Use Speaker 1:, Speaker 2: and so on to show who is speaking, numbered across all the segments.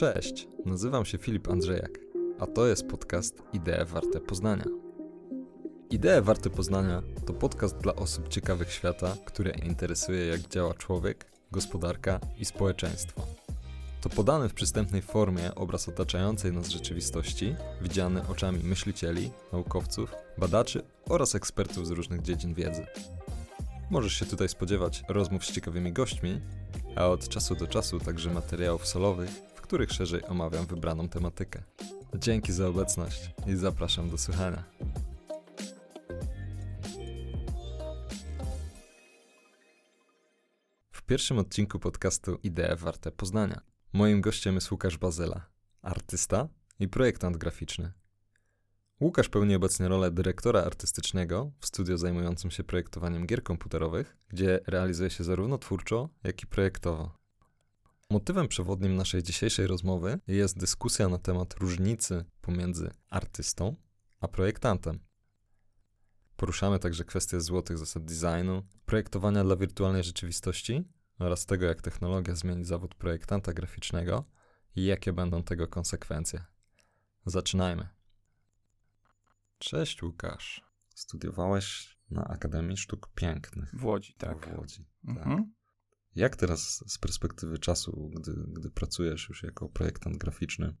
Speaker 1: Cześć, nazywam się Filip Andrzejak, a to jest podcast Idee Warte Poznania. Idee Warte Poznania to podcast dla osób ciekawych świata, które interesuje jak działa człowiek, gospodarka i społeczeństwo. To podany w przystępnej formie obraz otaczającej nas rzeczywistości, widziany oczami myślicieli, naukowców, badaczy oraz ekspertów z różnych dziedzin wiedzy. Możesz się tutaj spodziewać rozmów z ciekawymi gośćmi, a od czasu do czasu także materiałów solowych, których szerzej omawiam wybraną tematykę. Dzięki za obecność i zapraszam do słuchania. W pierwszym odcinku podcastu Idee warte Poznania. Moim gościem jest Łukasz Bazela, artysta i projektant graficzny. Łukasz pełni obecnie rolę dyrektora artystycznego w studio zajmującym się projektowaniem gier komputerowych, gdzie realizuje się zarówno twórczo, jak i projektowo. Motywem przewodnim naszej dzisiejszej rozmowy jest dyskusja na temat różnicy pomiędzy artystą a projektantem. Poruszamy także kwestie złotych zasad designu, projektowania dla wirtualnej rzeczywistości oraz tego, jak technologia zmieni zawód projektanta graficznego i jakie będą tego konsekwencje. Zaczynajmy. Cześć Łukasz. Studiowałeś na Akademii Sztuk Pięknych.
Speaker 2: W Łodzi, tak.
Speaker 1: W Łodzi. Tak.
Speaker 2: Mhm.
Speaker 1: Jak teraz z perspektywy czasu, gdy, gdy pracujesz już jako projektant graficzny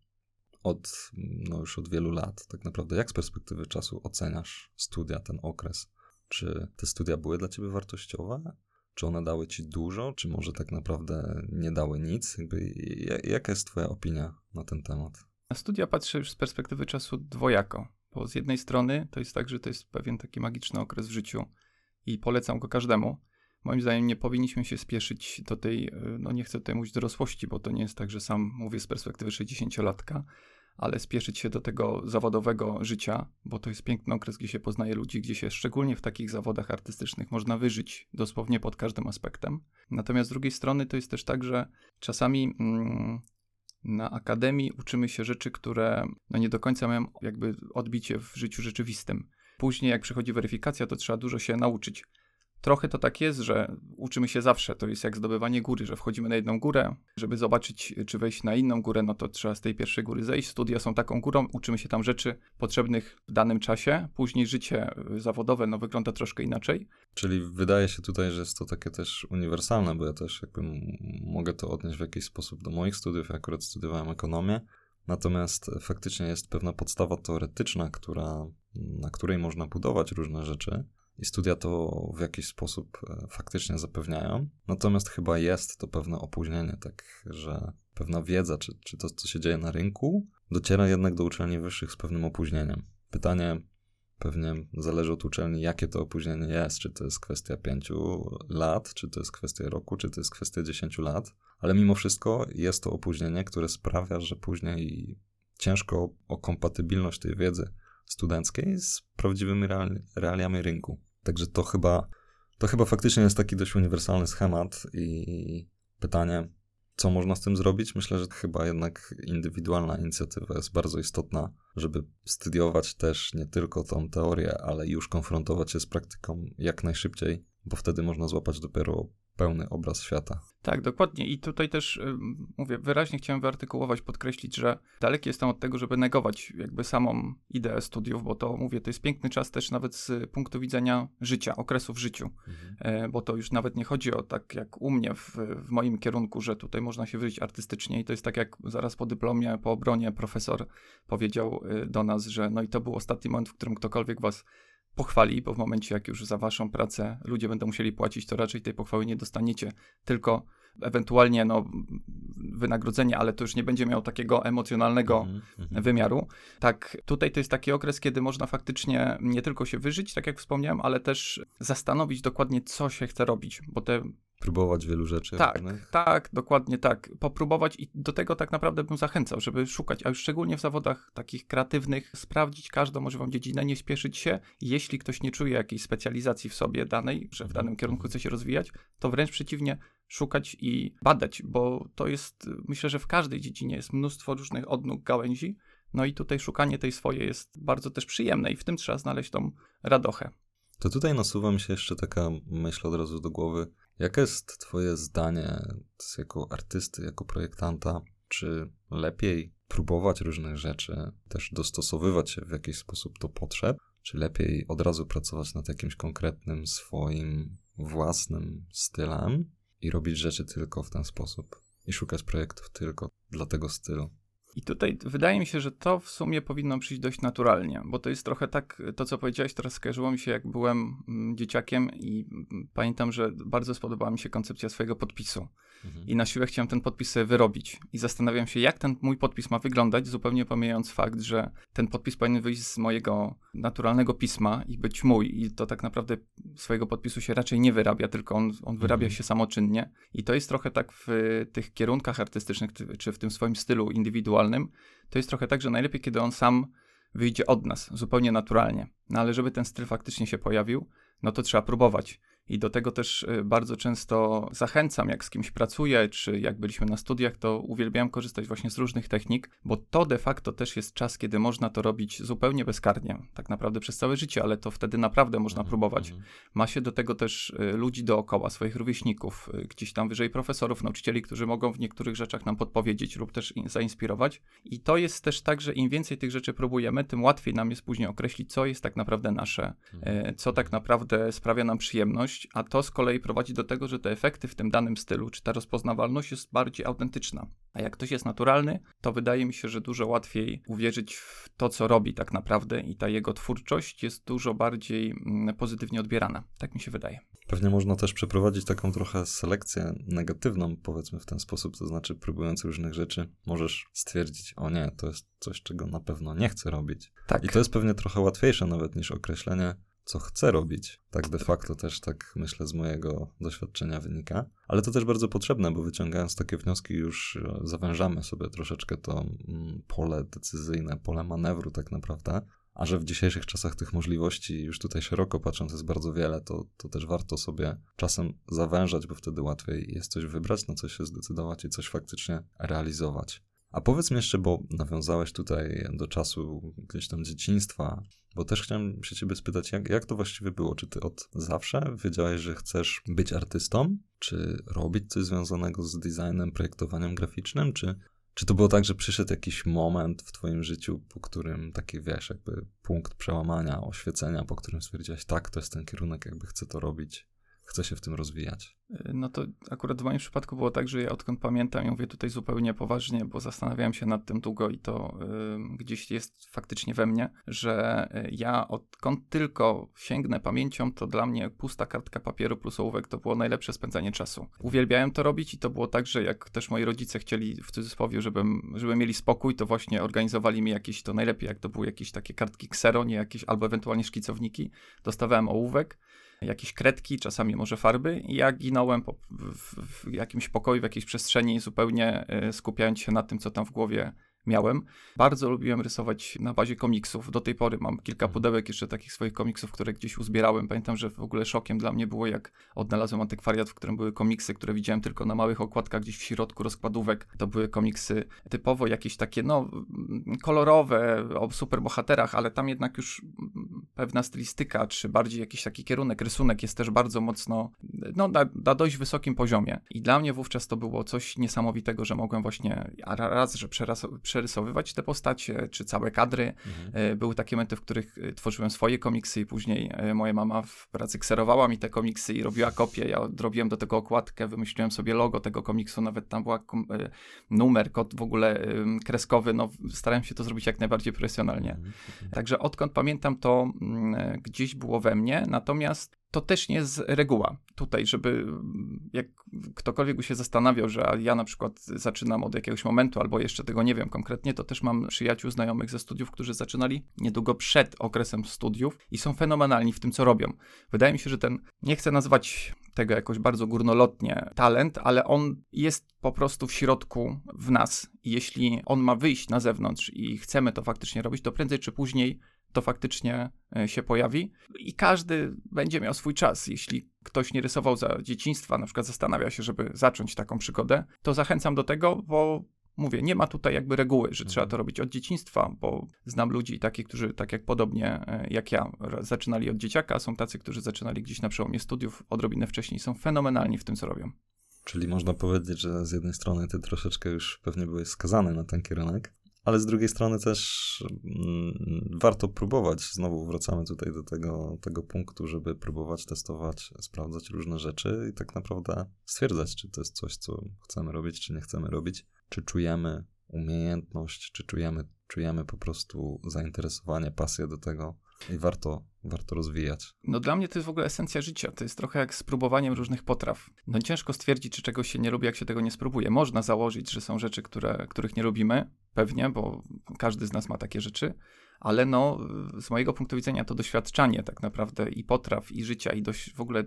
Speaker 1: od, no już od wielu lat, tak naprawdę, jak z perspektywy czasu oceniasz studia, ten okres? Czy te studia były dla ciebie wartościowe? Czy one dały ci dużo, czy może tak naprawdę nie dały nic? Jakby, ja- jaka jest twoja opinia na ten temat?
Speaker 2: Na studia patrzę już z perspektywy czasu dwojako, bo z jednej strony to jest tak, że to jest pewien taki magiczny okres w życiu i polecam go każdemu. Moim zdaniem nie powinniśmy się spieszyć do tej, y, no nie chcę tutaj mówić dorosłości, bo to nie jest tak, że sam mówię z perspektywy 60-latka, ale spieszyć się do tego zawodowego życia, bo to jest piękny okres, gdzie się poznaje ludzi, gdzie się szczególnie w takich zawodach artystycznych można wyżyć dosłownie pod każdym aspektem. Natomiast z drugiej strony to jest też tak, że czasami mm, na akademii uczymy się rzeczy, które no nie do końca mają jakby odbicie w życiu rzeczywistym. Później, jak przychodzi weryfikacja, to trzeba dużo się nauczyć. Trochę to tak jest, że uczymy się zawsze. To jest jak zdobywanie góry, że wchodzimy na jedną górę, żeby zobaczyć, czy wejść na inną górę, no to trzeba z tej pierwszej góry zejść. Studia są taką górą, uczymy się tam rzeczy potrzebnych w danym czasie. Później życie y, zawodowe no, wygląda troszkę inaczej.
Speaker 1: Czyli wydaje się tutaj, że jest to takie też uniwersalne, bo ja też jakby mogę to odnieść w jakiś sposób do moich studiów. Ja akurat studiowałem ekonomię, natomiast faktycznie jest pewna podstawa teoretyczna, która, na której można budować różne rzeczy. I studia to w jakiś sposób e, faktycznie zapewniają. Natomiast chyba jest to pewne opóźnienie, tak, że pewna wiedza, czy, czy to, co się dzieje na rynku, dociera jednak do uczelni wyższych z pewnym opóźnieniem. Pytanie pewnie zależy od uczelni, jakie to opóźnienie jest. Czy to jest kwestia pięciu lat, czy to jest kwestia roku, czy to jest kwestia dziesięciu lat. Ale mimo wszystko jest to opóźnienie, które sprawia, że później ciężko o kompatybilność tej wiedzy studenckiej z prawdziwymi reali- realiami rynku. Także to chyba, to chyba faktycznie jest taki dość uniwersalny schemat i pytanie, co można z tym zrobić? Myślę, że chyba jednak indywidualna inicjatywa jest bardzo istotna, żeby studiować też nie tylko tą teorię, ale już konfrontować się z praktyką jak najszybciej, bo wtedy można złapać dopiero pełny obraz świata.
Speaker 2: Tak, dokładnie. I tutaj też ym, mówię, wyraźnie chciałem wyartykułować, podkreślić, że daleki jestem od tego, żeby negować jakby samą ideę studiów, bo to mówię, to jest piękny czas też nawet z punktu widzenia życia, okresu w życiu, e, bo to już nawet nie chodzi o tak jak u mnie w, w moim kierunku, że tutaj można się wyżyć artystycznie i to jest tak jak zaraz po dyplomie, po obronie profesor powiedział y, do nas, że no i to był ostatni moment, w którym ktokolwiek was pochwali, bo w momencie jak już za waszą pracę ludzie będą musieli płacić, to raczej tej pochwały nie dostaniecie, tylko ewentualnie no, wynagrodzenie, ale to już nie będzie miało takiego emocjonalnego
Speaker 1: Mhm, mhm.
Speaker 2: wymiaru. Tak, tutaj to jest taki okres, kiedy można faktycznie nie tylko się wyżyć, tak jak wspomniałem, ale też zastanowić dokładnie, co się chce robić, bo te
Speaker 1: Próbować wielu rzeczy.
Speaker 2: tak,
Speaker 1: różnych.
Speaker 2: tak, dokładnie tak. Popróbować i do tego tak naprawdę bym zachęcał, żeby szukać, a już szczególnie w zawodach takich kreatywnych, sprawdzić każdą możliwą dziedzinę, nie spieszyć się. Jeśli ktoś nie czuje jakiejś specjalizacji w sobie danej, że w danym kierunku chce się rozwijać, to wręcz przeciwnie, szukać i badać, bo to jest, myślę, że w każdej dziedzinie jest mnóstwo różnych odnóg, gałęzi. No i tutaj szukanie tej swojej jest bardzo też przyjemne i w tym trzeba znaleźć tą radochę.
Speaker 1: To tutaj nasuwa mi się jeszcze taka myśl od razu do głowy. Jakie jest Twoje zdanie jako artysty, jako projektanta? czy lepiej próbować różnych rzeczy, też dostosowywać się w jakiś sposób do potrzeb, czy lepiej od razu pracować nad jakimś konkretnym swoim własnym stylem i robić rzeczy tylko w ten sposób i szukać projektów tylko dla tego stylu.
Speaker 2: I tutaj wydaje mi się, że to w sumie powinno przyjść dość naturalnie, bo to jest trochę tak, to co powiedziałeś teraz skojarzyło mi się, jak byłem mm, dzieciakiem i mm, pamiętam, że bardzo spodobała mi się koncepcja swojego podpisu. Mhm. I na siłę chciałem ten podpis sobie wyrobić. I zastanawiam się, jak ten mój podpis ma wyglądać, zupełnie pomijając fakt, że ten podpis powinien wyjść z mojego naturalnego pisma i być mój. I to tak naprawdę swojego podpisu się raczej nie wyrabia, tylko on, on wyrabia mhm. się samoczynnie. I to jest trochę tak w tych kierunkach artystycznych, czy w tym swoim stylu indywidualnym. To jest trochę tak, że najlepiej, kiedy on sam wyjdzie od nas, zupełnie naturalnie. No ale żeby ten styl faktycznie się pojawił, no to trzeba próbować. I do tego też y, bardzo często zachęcam, jak z kimś pracuję, czy jak byliśmy na studiach, to uwielbiam korzystać właśnie z różnych technik, bo to de facto też jest czas, kiedy można to robić zupełnie bezkarnie, tak naprawdę przez całe życie, ale to wtedy naprawdę można mhm, próbować. Mhm. Ma się do tego też y, ludzi dookoła, swoich rówieśników, y, gdzieś tam wyżej profesorów, nauczycieli, którzy mogą w niektórych rzeczach nam podpowiedzieć lub też zainspirować. I to jest też tak, że im więcej tych rzeczy próbujemy, tym łatwiej nam jest później określić, co jest tak naprawdę nasze, mhm. co tak naprawdę sprawia nam przyjemność a to z kolei prowadzi do tego, że te efekty w tym danym stylu, czy ta rozpoznawalność jest bardziej autentyczna. A jak ktoś jest naturalny, to wydaje mi się, że dużo łatwiej uwierzyć w to, co robi tak naprawdę i ta jego twórczość jest dużo bardziej mm, pozytywnie odbierana. Tak mi się wydaje.
Speaker 1: Pewnie można też przeprowadzić taką trochę selekcję negatywną, powiedzmy w ten sposób, to znaczy próbując różnych rzeczy, możesz stwierdzić, o nie, to jest coś, czego na pewno nie chcę robić. Tak. I to jest pewnie trochę łatwiejsze nawet niż określenie, co chcę robić. Tak de facto też tak myślę z mojego doświadczenia wynika. Ale to też bardzo potrzebne, bo wyciągając takie wnioski już e, zawężamy sobie troszeczkę to mm, pole decyzyjne, pole manewru tak naprawdę. A że w dzisiejszych czasach tych możliwości, już tutaj szeroko patrząc, jest bardzo wiele, to, to też warto sobie czasem zawężać, bo wtedy łatwiej jest coś wybrać, na coś się zdecydować i coś faktycznie realizować. A powiedz mi jeszcze, bo nawiązałeś tutaj do czasu gdzieś tam dzieciństwa, bo też chciałem się ciebie spytać, jak, jak to właściwie było? Czy ty od zawsze wiedziałeś, że chcesz być artystą? Czy robić coś związanego z designem, projektowaniem graficznym? Czy, czy to było tak, że przyszedł jakiś moment w twoim życiu, po którym taki, wiesz, jakby punkt przełamania, oświecenia, po którym stwierdziłeś, tak, to jest ten kierunek, jakby chcę to robić, chcę się w tym rozwijać?
Speaker 2: No to akurat w moim przypadku było tak, że ja odkąd pamiętam, ja mówię tutaj zupełnie poważnie, bo zastanawiałem się nad tym długo i to y, gdzieś jest faktycznie we mnie, że y, ja odkąd tylko sięgnę pamięcią, to dla mnie pusta kartka papieru plus ołówek to było najlepsze spędzanie czasu. Uwielbiałem to robić i to było tak, że jak też moi rodzice chcieli w cudzysłowie, żebym, żeby mieli spokój, to właśnie organizowali mi jakieś, to najlepiej jak to były jakieś takie kartki ksero, nie jakieś, albo ewentualnie szkicowniki, dostawałem ołówek jakieś kredki, czasami może farby. I ja ginąłem po, w, w, jakimś pokoju, w jakiejś przestrzeni, zupełnie e, skupiając się na tym, co tam w głowie miałem. Bardzo lubiłem rysować na bazie komiksów. Do tej pory mam kilka mhm. pudełek jeszcze takich swoich komiksów, które gdzieś uzbierałem. Pamiętam, że w ogóle szokiem dla mnie było, jak odnalazłem antykwariat, w którym były komiksy, które widziałem tylko na małych okładkach gdzieś w środku rozkładówek. To były komiksy typowo jakieś takie, no, kolorowe, o superbohaterach, ale tam jednak już pewna stylistyka, czy bardziej jakiś taki kierunek, rysunek jest też bardzo mocno, no, na, na dość wysokim poziomie. I dla mnie wówczas to było coś niesamowitego, że mogłem właśnie raz, że przeraz, przerysowywać te postacie, czy całe kadry. Mhm. E, były takie momenty, w których e, tworzyłem swoje komiksy i później e, moja mama w pracy kserowała mi te komiksy i robiła kopie. Ja robiłem do tego okładkę, wymyśliłem sobie logo tego komiksu, nawet tam była numer, kod w ogóle kreskowy. No, starałem się to zrobić jak najbardziej profesjonalnie. Mhm. Także odkąd pamiętam, to mm, gdzieś było we mnie, natomiast to też nie jest reguła tutaj, żeby jak ktokolwiek się zastanawiał, że ja na przykład zaczynam od jakiegoś momentu, albo jeszcze tego nie wiem konkretnie, to też mam przyjaciół, znajomych ze studiów, którzy zaczynali niedługo przed okresem studiów i są fenomenalni w tym, co robią. Wydaje mi się, że ten, nie chcę nazwać tego jakoś bardzo górnolotnie talent, ale on jest po prostu w środku w nas. I jeśli on ma wyjść na zewnątrz i chcemy to faktycznie robić, to prędzej czy później to faktycznie e, się pojawi i każdy będzie miał swój czas. Jeśli ktoś nie rysował za dzieciństwa, na przykład zastanawia się, żeby zacząć taką przygodę, to zachęcam do tego, bo mówię, nie ma tutaj jakby reguły, że trzeba to robić od dzieciństwa, bo znam ludzi takich, którzy tak jak podobnie e, jak ja zaczynali od dzieciaka, są tacy, którzy zaczynali gdzieś na przełomie studiów odrobinę wcześniej, są fenomenalni w tym, co robią.
Speaker 1: Czyli można powiedzieć, że z jednej strony ty troszeczkę już pewnie byłeś skazany na ten kierunek, ale z drugiej strony też mm, warto próbować. Znowu wracamy tutaj do tego, tego punktu, żeby próbować testować, sprawdzać różne rzeczy i tak naprawdę stwierdzać, czy to jest coś, co chcemy robić, czy nie chcemy robić, czy czujemy umiejętność, czy czujemy, czujemy po prostu zainteresowanie, pasję do tego i warto, warto rozwijać.
Speaker 2: No dla mnie to jest w ogóle esencja życia. To jest trochę jak z próbowaniem różnych potraw. No ciężko stwierdzić, czy czegoś się nie lubi, jak się tego nie spróbuje. Można założyć, że są rzeczy, które, których nie lubimy, pewnie, bo każdy z nas ma takie rzeczy, ale no, z mojego punktu widzenia to doświadczanie tak naprawdę i potraw, i życia, i dość, w ogóle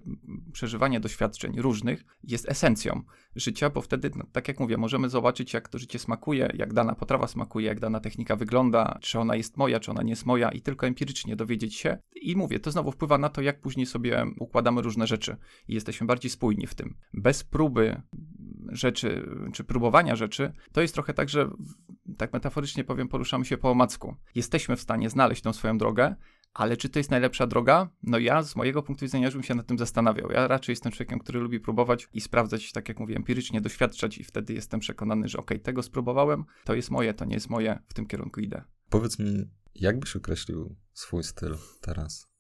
Speaker 2: przeżywanie doświadczeń różnych jest esencją życia, bo wtedy, no, tak jak mówię, możemy zobaczyć, jak to życie smakuje, jak dana potrawa smakuje, jak dana technika wygląda, czy ona jest moja, czy ona nie jest moja, i tylko empirycznie dowiedzieć się. I mówię, to znowu wpływa na to, jak później sobie układamy różne rzeczy i jesteśmy bardziej spójni w tym. Bez próby rzeczy, czy próbowania rzeczy, to jest trochę tak, że tak metaforycznie powiem, poruszamy się po omacku. Jesteśmy w stanie znaleźć tą swoją drogę, ale czy to jest najlepsza droga? No ja z mojego punktu widzenia już bym się nad tym zastanawiał. Ja raczej jestem człowiekiem, który lubi próbować i sprawdzać, tak jak mówię, empirycznie doświadczać i wtedy jestem przekonany, że okej, okay, tego spróbowałem, to jest moje, to nie jest moje, w tym kierunku idę.
Speaker 1: Powiedz mi, jak byś określił swój styl teraz?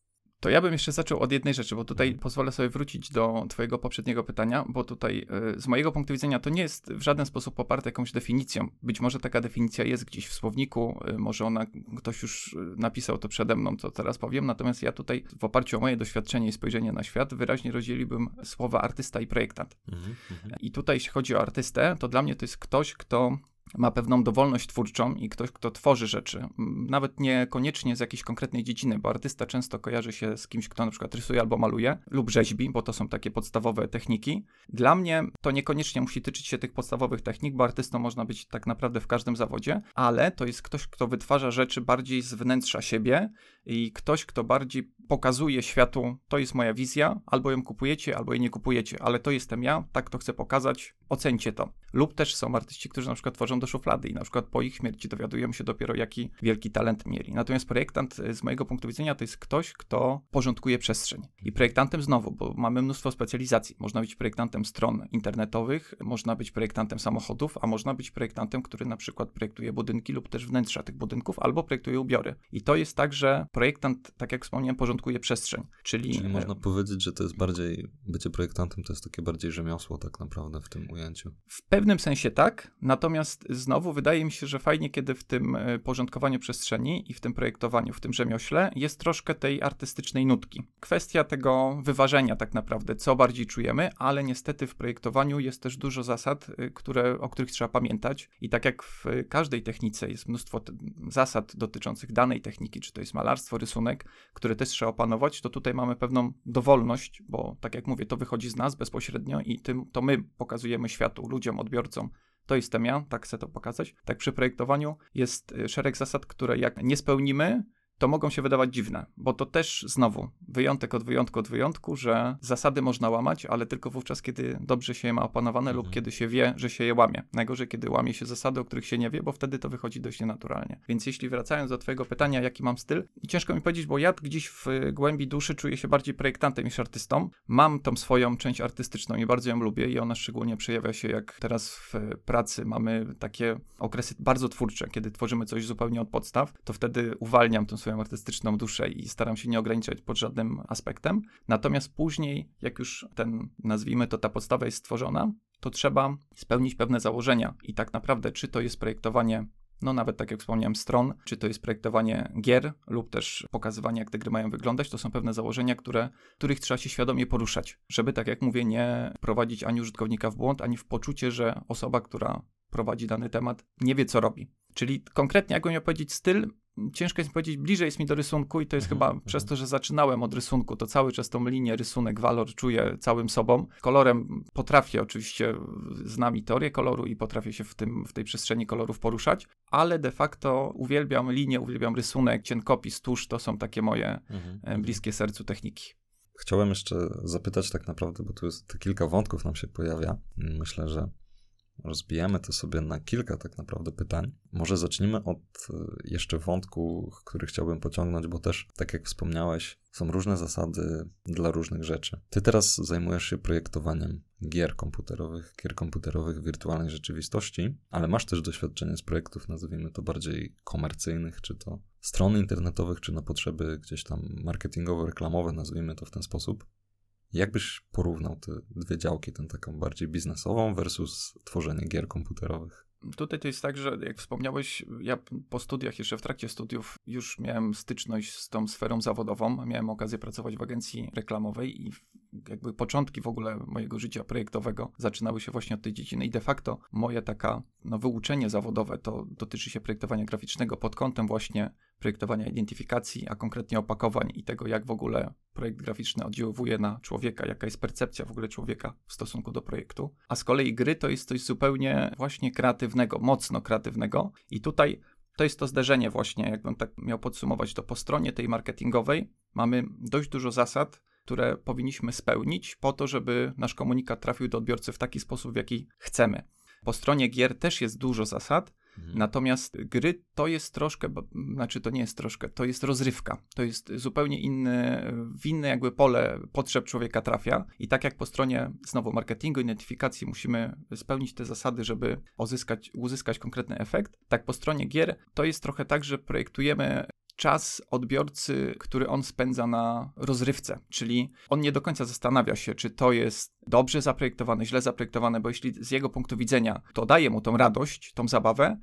Speaker 2: To ja bym jeszcze zaczął od jednej rzeczy, bo tutaj pozwolę sobie wrócić do Twojego poprzedniego pytania, bo tutaj y, z mojego punktu widzenia to nie jest w żaden sposób poparte jakąś definicją. Być może taka definicja jest gdzieś w słowniku, y, może ona ktoś już y, napisał to przede mną, co teraz powiem, natomiast ja tutaj w oparciu o moje doświadczenie i spojrzenie na świat wyraźnie rozdzieliłbym słowa artysta i projektant. Mhm, mhm. I tutaj, jeśli chodzi o artystę, to dla mnie to jest ktoś, kto ma pewną dowolność twórczą i ktoś, kto tworzy rzeczy, nawet niekoniecznie z jakiejś konkretnej dziedziny, bo artysta często kojarzy się z kimś, kto na przykład rysuje albo maluje lub rzeźbi, bo to są takie podstawowe techniki. Dla mnie to niekoniecznie musi tyczyć się tych podstawowych technik, bo artystą można być tak naprawdę w każdym zawodzie, ale to jest ktoś, kto wytwarza rzeczy bardziej z wnętrza siebie i ktoś, kto bardziej pokazuje światu, to jest moja wizja, albo ją kupujecie, albo jej nie kupujecie, ale to jestem ja, tak to chcę pokazać, ocencie to. Lub też są artyści, którzy na przykład tworzą do szuflady i na przykład po ich śmierci dowiadujemy się dopiero, jaki wielki talent mieli. Natomiast projektant e, z mojego punktu widzenia to jest ktoś, kto porządkuje przestrzeń. I projektantem znowu, bo mamy mnóstwo specjalizacji. Można być projektantem stron internetowych, można być projektantem samochodów, a można być projektantem, który na przykład projektuje budynki lub też wnętrza tych budynków, albo projektuje ubiory. I to jest tak, że projektant, tak jak wspomniałem, porządkuje przestrzeń. Czyli,
Speaker 1: Czyli można powiedzieć, że to jest bardziej, bycie projektantem to jest takie bardziej rzemiosło tak naprawdę w tym ujęciu.
Speaker 2: W pewnym sensie tak, natomiast znowu wydaje mi się, że fajnie, kiedy w tym e, porządkowaniu przestrzeni i w tym projektowaniu, w tym rzemiośle jest troszkę tej artystycznej nutki. Kwestia tego wyważenia tak naprawdę, co bardziej czujemy, ale niestety w projektowaniu jest też dużo zasad, e, które, o których trzeba pamiętać i tak jak w każdej technice jest mnóstwo zasad dotyczących danej techniki, czy to jest malarstwo, rysunek, które też trzeba opanować, to tutaj mamy pewną dowolność, bo tak jak mówię, to wychodzi z nas bezpośrednio i tym, to my pokazujemy światu, ludziom, odbiorcom, to jestem ja, tak chcę to pokazać. Tak przy projektowaniu jest y, szereg zasad, które jak nie spełnimy, to mogą się wydawać dziwne, bo to też znowu wyjątek od wyjątku od wyjątku, że zasady można łamać, ale tylko wówczas, kiedy dobrze się je ma opanowane mhm. lub kiedy się wie, że się je łamie. Najgorzej, kiedy łamie się zasady, o których się nie wie, bo wtedy to wychodzi dość nienaturalnie. Więc jeśli wracając do twojego pytania, jaki mam styl, ciężko mi powiedzieć, bo ja gdzieś w głębi duszy czuję się bardziej projektantem niż artystą. Mam tą swoją część artystyczną i bardzo ją lubię i ona szczególnie przejawia się, jak teraz w pracy mamy takie okresy bardzo twórcze, kiedy tworzymy coś zupełnie od podstaw, to wtedy uwalniam tą swoją artystyczną duszę i staram się nie ograniczać pod żadnym aspektem. Natomiast później, jak już ten, nazwijmy to, ta podstawa jest stworzona, to trzeba spełnić pewne założenia. I tak naprawdę, czy to jest projektowanie no nawet tak jak wspomniałem, stron, czy to jest projektowanie gier lub też pokazywanie, jak te gry mają wyglądać, to są pewne założenia, które, których trzeba się świadomie poruszać, żeby, tak jak mówię, nie prowadzić ani użytkownika w błąd, ani w poczucie, że osoba, która prowadzi dany temat, nie wie, co robi. Czyli konkretnie, jak miał powiedzieć styl, ciężko jest mi powiedzieć, bliżej jest mi do rysunku i to jest mhm, chyba mhm. przez to, że zaczynałem od rysunku, to cały czas tą linię, rysunek, walor czuję całym sobą. Kolorem potrafię oczywiście, znam i teorię koloru i potrafię się w, tym, w tej przestrzeni kolorów poruszać, ale de facto uwielbiam linię, uwielbiam rysunek, cienkopis, tusz, to są takie moje mhm, mhm. bliskie sercu techniki.
Speaker 1: Chciałem jeszcze zapytać tak naprawdę, bo tu jest kilka wątków nam się pojawia. Myślę, że rozbijemy to sobie na kilka tak naprawdę pytań. Może zacznijmy od e, jeszcze wątku, który chciałbym pociągnąć, bo też, tak jak wspomniałeś, są różne zasady dla różnych rzeczy. Ty teraz zajmujesz się projektowaniem gier komputerowych, gier komputerowych wirtualnej rzeczywistości, ale masz też doświadczenie z projektów, nazwijmy to bardziej komercyjnych, czy to stron internetowych, czy na potrzeby gdzieś tam marketingowo-reklamowe, nazwijmy to w ten sposób. Jak byś porównał te dwie działki, tę taką bardziej biznesową versus tworzenie gier komputerowych?
Speaker 2: Tutaj to jest tak, że jak wspomniałeś, ja po studiach, jeszcze w trakcie studiów, już miałem styczność z tą sferą zawodową. Miałem okazję pracować w agencji reklamowej i jakby początki w ogóle mojego życia projektowego zaczynały się właśnie od tej dziedziny. I de facto moje taka no, wyuczenie zawodowe to dotyczy się projektowania graficznego pod kątem właśnie projektowania identyfikacji, a konkretnie opakowań i tego, jak w ogóle projekt graficzny oddziaływuje na człowieka, jaka jest percepcja w ogóle człowieka w stosunku do projektu. A z kolei gry to jest coś zupełnie właśnie kreatywnego, mocno kreatywnego. I tutaj to jest to zderzenie właśnie, jakbym tak miał podsumować to po stronie tej marketingowej, mamy dość dużo zasad, które powinniśmy spełnić po to, żeby nasz komunikat trafił do odbiorcy w taki sposób, w jaki chcemy. Po stronie gier też jest dużo zasad, Mhm. Natomiast gry to jest troszkę, bo, znaczy to nie jest troszkę, to jest rozrywka. To jest zupełnie inny, w inne jakby pole potrzeb człowieka trafia. I tak jak po stronie znowu marketingu, identyfikacji musimy spełnić te zasady, żeby uzyskać, uzyskać konkretny efekt, tak po stronie gier to jest trochę tak, że projektujemy czas odbiorcy, który on spędza na rozrywce, czyli on nie do końca zastanawia się, czy to jest dobrze zaprojektowane, źle zaprojektowane, bo jeśli z jego punktu widzenia to daje mu tą radość, tą zabawę,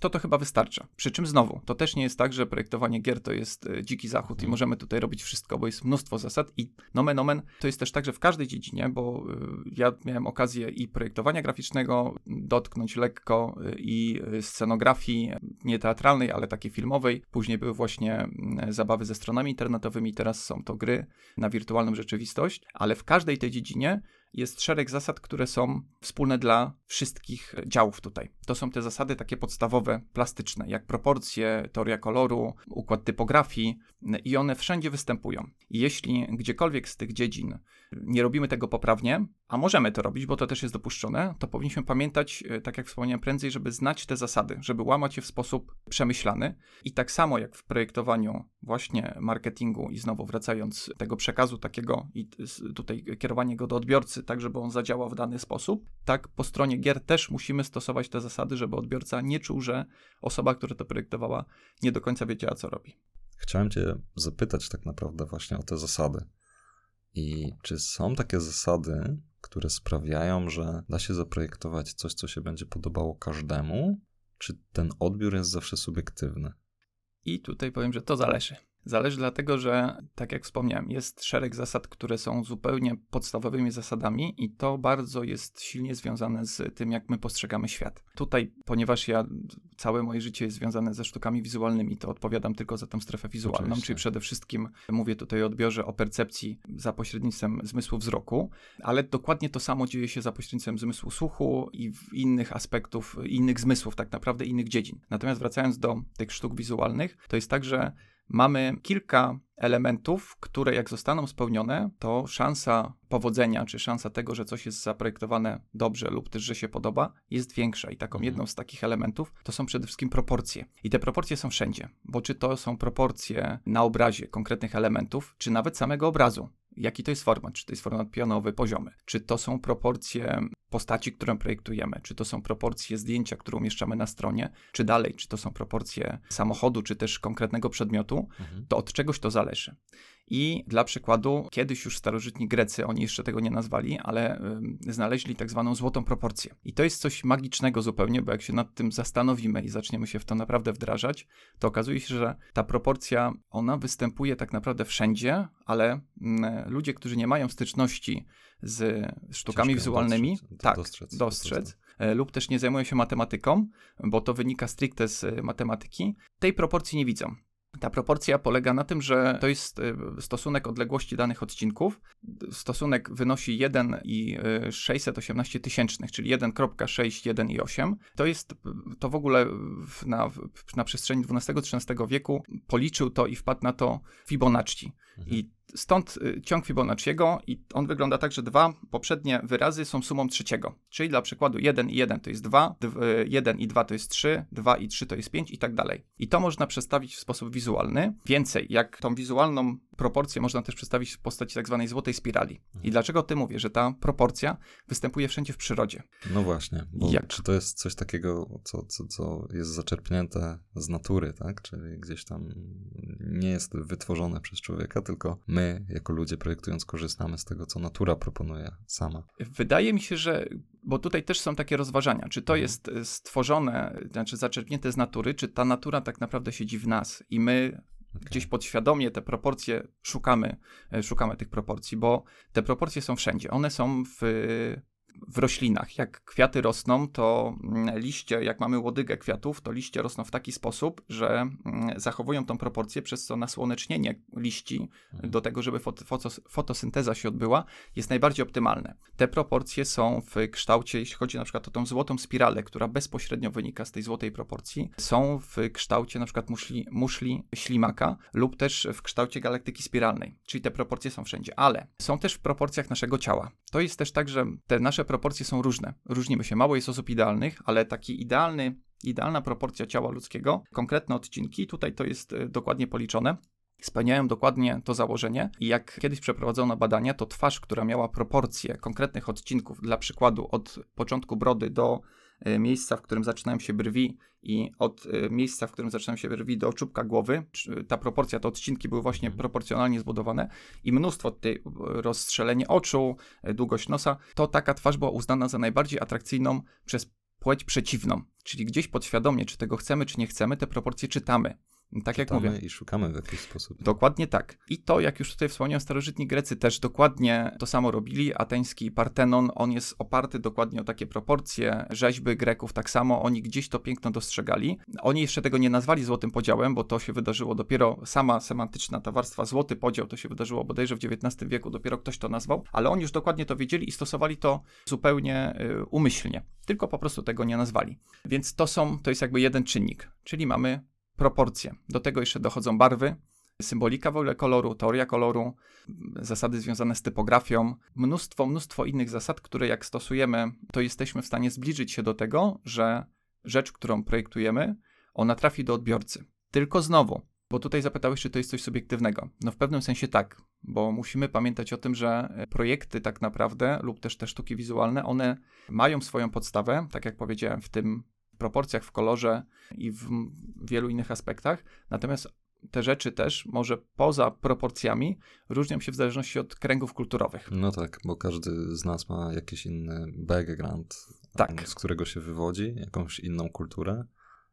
Speaker 2: to to chyba wystarcza. Przy czym znowu, to też nie jest tak, że projektowanie gier to jest e, dziki zachód i możemy tutaj robić wszystko, bo jest mnóstwo zasad i nomen omen to jest też tak, że w każdej dziedzinie, bo e, ja miałem okazję i projektowania graficznego dotknąć lekko e, i scenografii nie teatralnej, ale takiej filmowej. Później były właśnie zabawy ze stronami internetowymi, teraz są to gry na wirtualną rzeczywistość, ale w każdej tej dziedzinie jest szereg zasad, które są wspólne dla wszystkich działów tutaj. To są te zasady takie podstawowe, plastyczne, jak proporcje, teoria koloru, układ typografii i one wszędzie występują. Jeśli gdziekolwiek z tych dziedzin nie robimy tego poprawnie, a możemy to robić, bo to też jest dopuszczone, to powinniśmy pamiętać, e, tak jak wspomniałem prędzej, żeby znać te zasady, żeby łamać je w sposób przemyślany. I tak samo jak w projektowaniu właśnie marketingu i znowu wracając tego przekazu takiego i tutaj kierowanie go do odbiorcy, tak żeby on zadziałał w dany sposób, tak po stronie gier też musimy stosować te zasady, żeby odbiorca nie czuł, że osoba, która to projektowała, nie do końca wiedziała, co robi.
Speaker 1: Chciałem Cię zapytać tak naprawdę właśnie o te zasady. I czy są takie zasady, które sprawiają, że da się zaprojektować coś, co się będzie podobało każdemu? Czy ten odbiór jest zawsze subiektywny?
Speaker 2: I tutaj powiem, że to zależy. Zależy dlatego, że, tak jak wspomniałem, jest szereg zasad, które są zupełnie podstawowymi zasadami, i to bardzo jest silnie związane z tym, jak my postrzegamy świat. Tutaj, ponieważ ja całe moje życie jest związane ze sztukami wizualnymi, to odpowiadam tylko za tę strefę wizualną, Oczywiście. czyli przede wszystkim mówię tutaj o odbiorze, o percepcji za pośrednictwem zmysłu wzroku, ale dokładnie to samo dzieje się za pośrednictwem zmysłu słuchu i innych aspektów, innych zmysłów, tak naprawdę innych dziedzin. Natomiast wracając do tych sztuk wizualnych, to jest tak, że mamy kilka elementów, które jak zostaną spełnione, to szansa powodzenia, czy szansa tego, że coś jest zaprojektowane dobrze lub też, że się podoba, jest większa. I taką mhm. jedną z takich elementów to są przede wszystkim proporcje. I te proporcje są wszędzie, bo czy to są proporcje na obrazie konkretnych elementów, czy nawet samego obrazu jaki to jest format, czy to jest format pionowy, poziomy, czy to są proporcje postaci, którą projektujemy, czy to są proporcje zdjęcia, które umieszczamy na stronie, czy dalej, czy to są proporcje samochodu, czy też konkretnego przedmiotu, mhm. to od czegoś to zależy. I dla przykładu, kiedyś już starożytni Grecy, oni jeszcze tego nie nazwali, ale y, znaleźli tak zwaną złotą proporcję. I to jest coś magicznego zupełnie, bo jak się nad tym zastanowimy i zaczniemy się w to naprawdę wdrażać, to okazuje się, że ta proporcja, ona występuje tak naprawdę wszędzie, ale y, ludzie, którzy nie mają styczności z sztukami Ciężko wizualnymi, dostrzec, tak, dostrzec, dostrzec e, lub też nie zajmują się matematyką, bo to wynika stricte z matematyki, tej proporcji nie widzą. Ta proporcja polega na tym, że to jest y, stosunek odległości danych odcinków. Stosunek wynosi 1 i 618 y, tysięcznych, czyli 1.6, 1 i 8. To jest, to w ogóle na, na przestrzeni XII-XIII wieku policzył to i wpadł na to Fibonacci. Mhm. I stąd y, ciąg Fibonacciego i on wygląda tak, że dwa poprzednie wyrazy są sumą trzeciego. Czyli dla przykładu 1 i 1 to jest 2, 1 i 2 to jest 3, 2 i 3 to jest 5 i tak dalej. I to można przedstawić w sposób wizualny. Więcej, jak tą wizualną proporcję można też przedstawić w postaci tak zwanej złotej spirali. I dlaczego o tym mówię, że ta proporcja występuje wszędzie w przyrodzie?
Speaker 1: No właśnie, bo jak? czy to jest coś takiego, co, co, co jest zaczerpnięte z natury, tak? Czyli gdzieś tam nie jest wytworzone przez człowieka, tylko my, jako ludzie projektując, korzystamy z tego, co natura proponuje sama.
Speaker 2: Wydaje mi się, że, bo tutaj też są takie rozważania, czy to mhm. jest stworzone, znaczy zaczerpnięte z natury, czy ta natura tak naprawdę siedzi w nas i my Okay. Gdzieś podświadomie te proporcje szukamy, e, szukamy tych proporcji, bo te proporcje są wszędzie. One są w w roślinach. Jak kwiaty rosną, to mm, liście, jak mamy łodygę kwiatów, to liście rosną w taki sposób, że mm, zachowują tą proporcję, przez co nasłonecznienie liści mhm. do tego, żeby fotosynteza się odbyła, jest najbardziej optymalne. Te proporcje są w kształcie, jeśli chodzi na przykład o tą złotą spiralę, która bezpośrednio wynika z tej złotej proporcji, są w kształcie na przykład muszli, muszli ślimaka lub też w kształcie galaktyki spiralnej, czyli te proporcje są wszędzie, ale są też w proporcjach naszego ciała. To jest też tak, że te nasze proporcje są różne. Różnimy się. Mało jest osób idealnych, ale taki idealny, idealna proporcja ciała ludzkiego, konkretne odcinki, tutaj to jest e, dokładnie policzone, spełniają dokładnie to założenie i jak kiedyś przeprowadzono badania, to twarz, która miała proporcje konkretnych odcinków, dla przykładu od początku brody do E, miejsca, w którym zaczynają się brwi i od e, miejsca, w którym zaczynają się brwi do czubka głowy, ta proporcja, te odcinki były właśnie mhm. proporcjonalnie zbudowane i mnóstwo tutaj rozstrzelenie oczu, e, długość nosa, to taka twarz była uznana za najbardziej atrakcyjną przez płeć przeciwną. Czyli gdzieś podświadomie, czy tego chcemy, czy nie chcemy, te proporcje czytamy. Tak jak mówię.
Speaker 1: i szukamy w jakiś sposób.
Speaker 2: Dokładnie tak. I to, jak już tutaj wspomniałem, starożytni Grecy też dokładnie to samo robili. Ateński Partenon, on jest oparty dokładnie o takie proporcje. Rzeźby Greków tak samo, oni gdzieś to piękno dostrzegali. Oni jeszcze tego nie nazwali złotym podziałem, bo to się wydarzyło dopiero, sama semantyczna ta warstwa złoty podział, to się wydarzyło bodajże w XIX wieku, dopiero ktoś to nazwał, ale oni już dokładnie to wiedzieli i stosowali to zupełnie y, umyślnie. Tylko po prostu tego nie nazwali. Więc to są, to jest jakby jeden czynnik, czyli mamy proporcje. Do tego jeszcze dochodzą barwy, symbolika w ogóle koloru, teoria koloru, zasady związane z typografią, mnóstwo, mnóstwo innych zasad, które jak stosujemy, to jesteśmy w stanie zbliżyć się do tego, że rzecz, którą projektujemy, ona trafi do odbiorcy. Tylko znowu, bo tutaj zapytałeś, czy to jest coś subiektywnego. No w pewnym sensie tak, bo musimy pamiętać o tym, że projekty tak naprawdę, lub też te sztuki wizualne, one mają swoją podstawę, tak jak powiedziałem, w tym proporcjach, w kolorze i w wielu innych aspektach. Natomiast te rzeczy też, może poza proporcjami, różnią się w zależności od kręgów kulturowych.
Speaker 1: No tak, bo każdy z nas ma jakiś inny background, tak. z którego się wywodzi, jakąś inną kulturę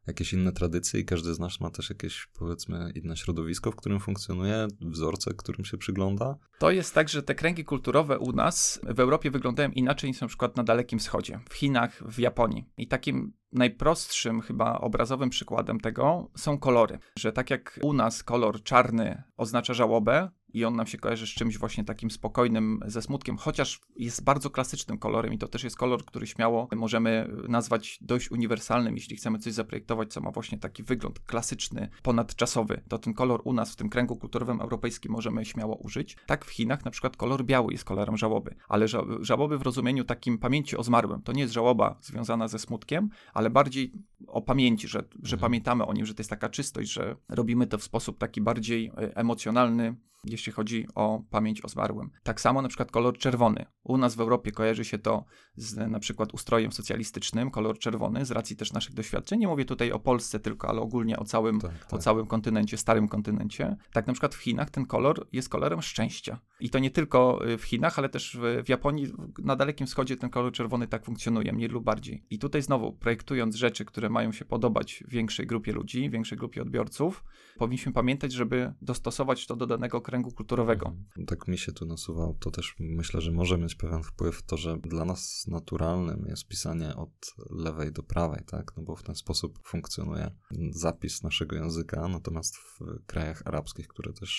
Speaker 1: jakieś inne tradycje i każdy z nas ma też jakieś, powiedzmy, inne środowisko, w którym funkcjonuje, wzorce, którym się przygląda.
Speaker 2: To jest tak, że te kręgi kulturowe u nas w Europie wyglądają inaczej niż na przykład na Dalekim Wschodzie, w Chinach, w Japonii. I takim najprostszym chyba obrazowym przykładem tego są kolory. Że tak jak u nas kolor czarny oznacza żałobę, i on nam się kojarzy z czymś właśnie takim spokojnym, ze smutkiem, chociaż jest bardzo klasycznym kolorem i to też jest kolor, który śmiało możemy nazwać dość uniwersalnym, jeśli chcemy coś zaprojektować, co ma właśnie taki wygląd klasyczny, ponadczasowy, to ten kolor u nas w tym kręgu kulturowym europejskim możemy śmiało użyć. Tak w Chinach na przykład kolor biały jest kolorem żałoby, ale ża żałoby w rozumieniu takim pamięci o zmarłym. To nie jest żałoba związana ze smutkiem, ale bardziej o pamięci, że, że mhm. pamiętamy o nim, że to jest taka czystość, że robimy to w sposób taki bardziej e, emocjonalny, jeśli chodzi o pamięć o zmarłym. Tak samo na przykład kolor czerwony. U nas w Europie kojarzy się to z na przykład ustrojem socjalistycznym, kolor czerwony, z racji też naszych doświadczeń. Nie mówię tutaj o Polsce tylko, ale ogólnie o całym, tak, tak. o całym kontynencie, starym kontynencie. Tak na przykład w Chinach ten kolor jest kolorem szczęścia. I to nie tylko y, w Chinach, ale też w, Japonii, na Dalekim Wschodzie ten kolor czerwony tak funkcjonuje, mniej lub bardziej. I tutaj znowu, projektując rzeczy, które mają się podobać większej grupie ludzi, większej grupie odbiorców, powinniśmy pamiętać, żeby dostosować to do danego kręgu kulturowego.
Speaker 1: Mhm. Tak mi się tu nasuwał, to też myślę, że może mieć pewien wpływ to, że dla nas naturalnym jest pisanie od lewej do prawej, tak? No bo w ten sposób funkcjonuje zapis naszego języka, natomiast w krajach arabskich, które też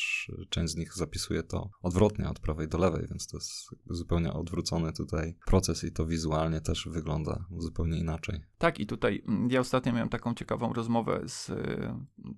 Speaker 1: część z nich zapisuje to odwrotnie, od prawej do lewej, więc to jest zupełnie odwrócony tutaj proces i to wizualnie też wygląda zupełnie inaczej.
Speaker 2: Tak, i tutaj mm, ja ostatnio miałem taką ciekawą rozmowę z y,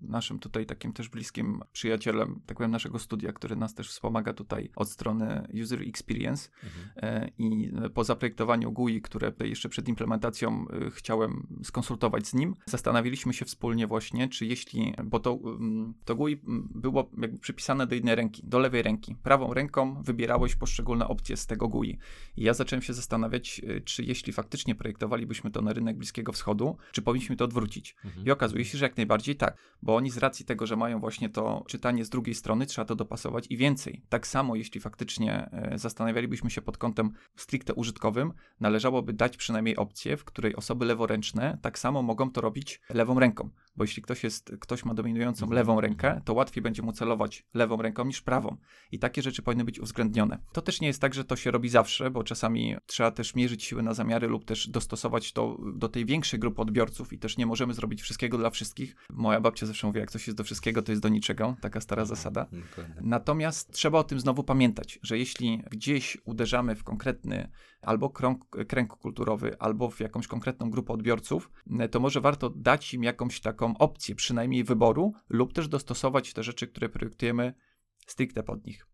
Speaker 2: naszym tutaj takim też bliskim przyjacielem, tak powiem, naszego studia studia, który nas też wspomaga tutaj od strony User Experience mhm. E, i po zaprojektowaniu GUI, które jeszcze przed implementacją e, chciałem skonsultować z nim, zastanawialiśmy się wspólnie właśnie, czy jeśli, bo to, mm, to GUI było jakby przypisane do jednej ręki, do lewej ręki. Prawą ręką wybierałeś poszczególne opcje z tego GUI. I ja zacząłem się zastanawiać, e, czy jeśli faktycznie projektowalibyśmy to na rynek Bliskiego Wschodu, czy powinniśmy to odwrócić. Mhm. I okazuje się, że jak najbardziej tak, bo oni z racji tego, że mają właśnie to czytanie z drugiej strony, trzeba to dopasować i więcej. Tak samo, jeśli faktycznie e, zastanawialibyśmy się pod kątem stricte użytkowym, należałoby dać przynajmniej opcję, w której osoby leworęczne tak samo mogą to robić lewą ręką. Bo jeśli ktoś, jest, ktoś ma dominującą mhm. lewą rękę, to łatwiej będzie mu celować lewą ręką niż prawą. I takie rzeczy powinny być uwzględnione. To też nie jest tak, że to się robi zawsze, bo czasami trzeba też mierzyć siły na zamiary lub też dostosować to do tej większej grupy odbiorców i też nie możemy zrobić wszystkiego dla wszystkich. Moja babcia zawsze mówi, jak coś jest do wszystkiego, to jest do niczego. Taka stara mhm. zasada. Natomiast trzeba o tym znowu pamiętać, że jeśli gdzieś uderzamy w konkretny albo krąg, kręg kulturowy, albo w jakąś konkretną grupę odbiorców, to może warto dać im jakąś taką opcję, przynajmniej wyboru, lub też dostosować te rzeczy, które projektujemy stricte pod nich.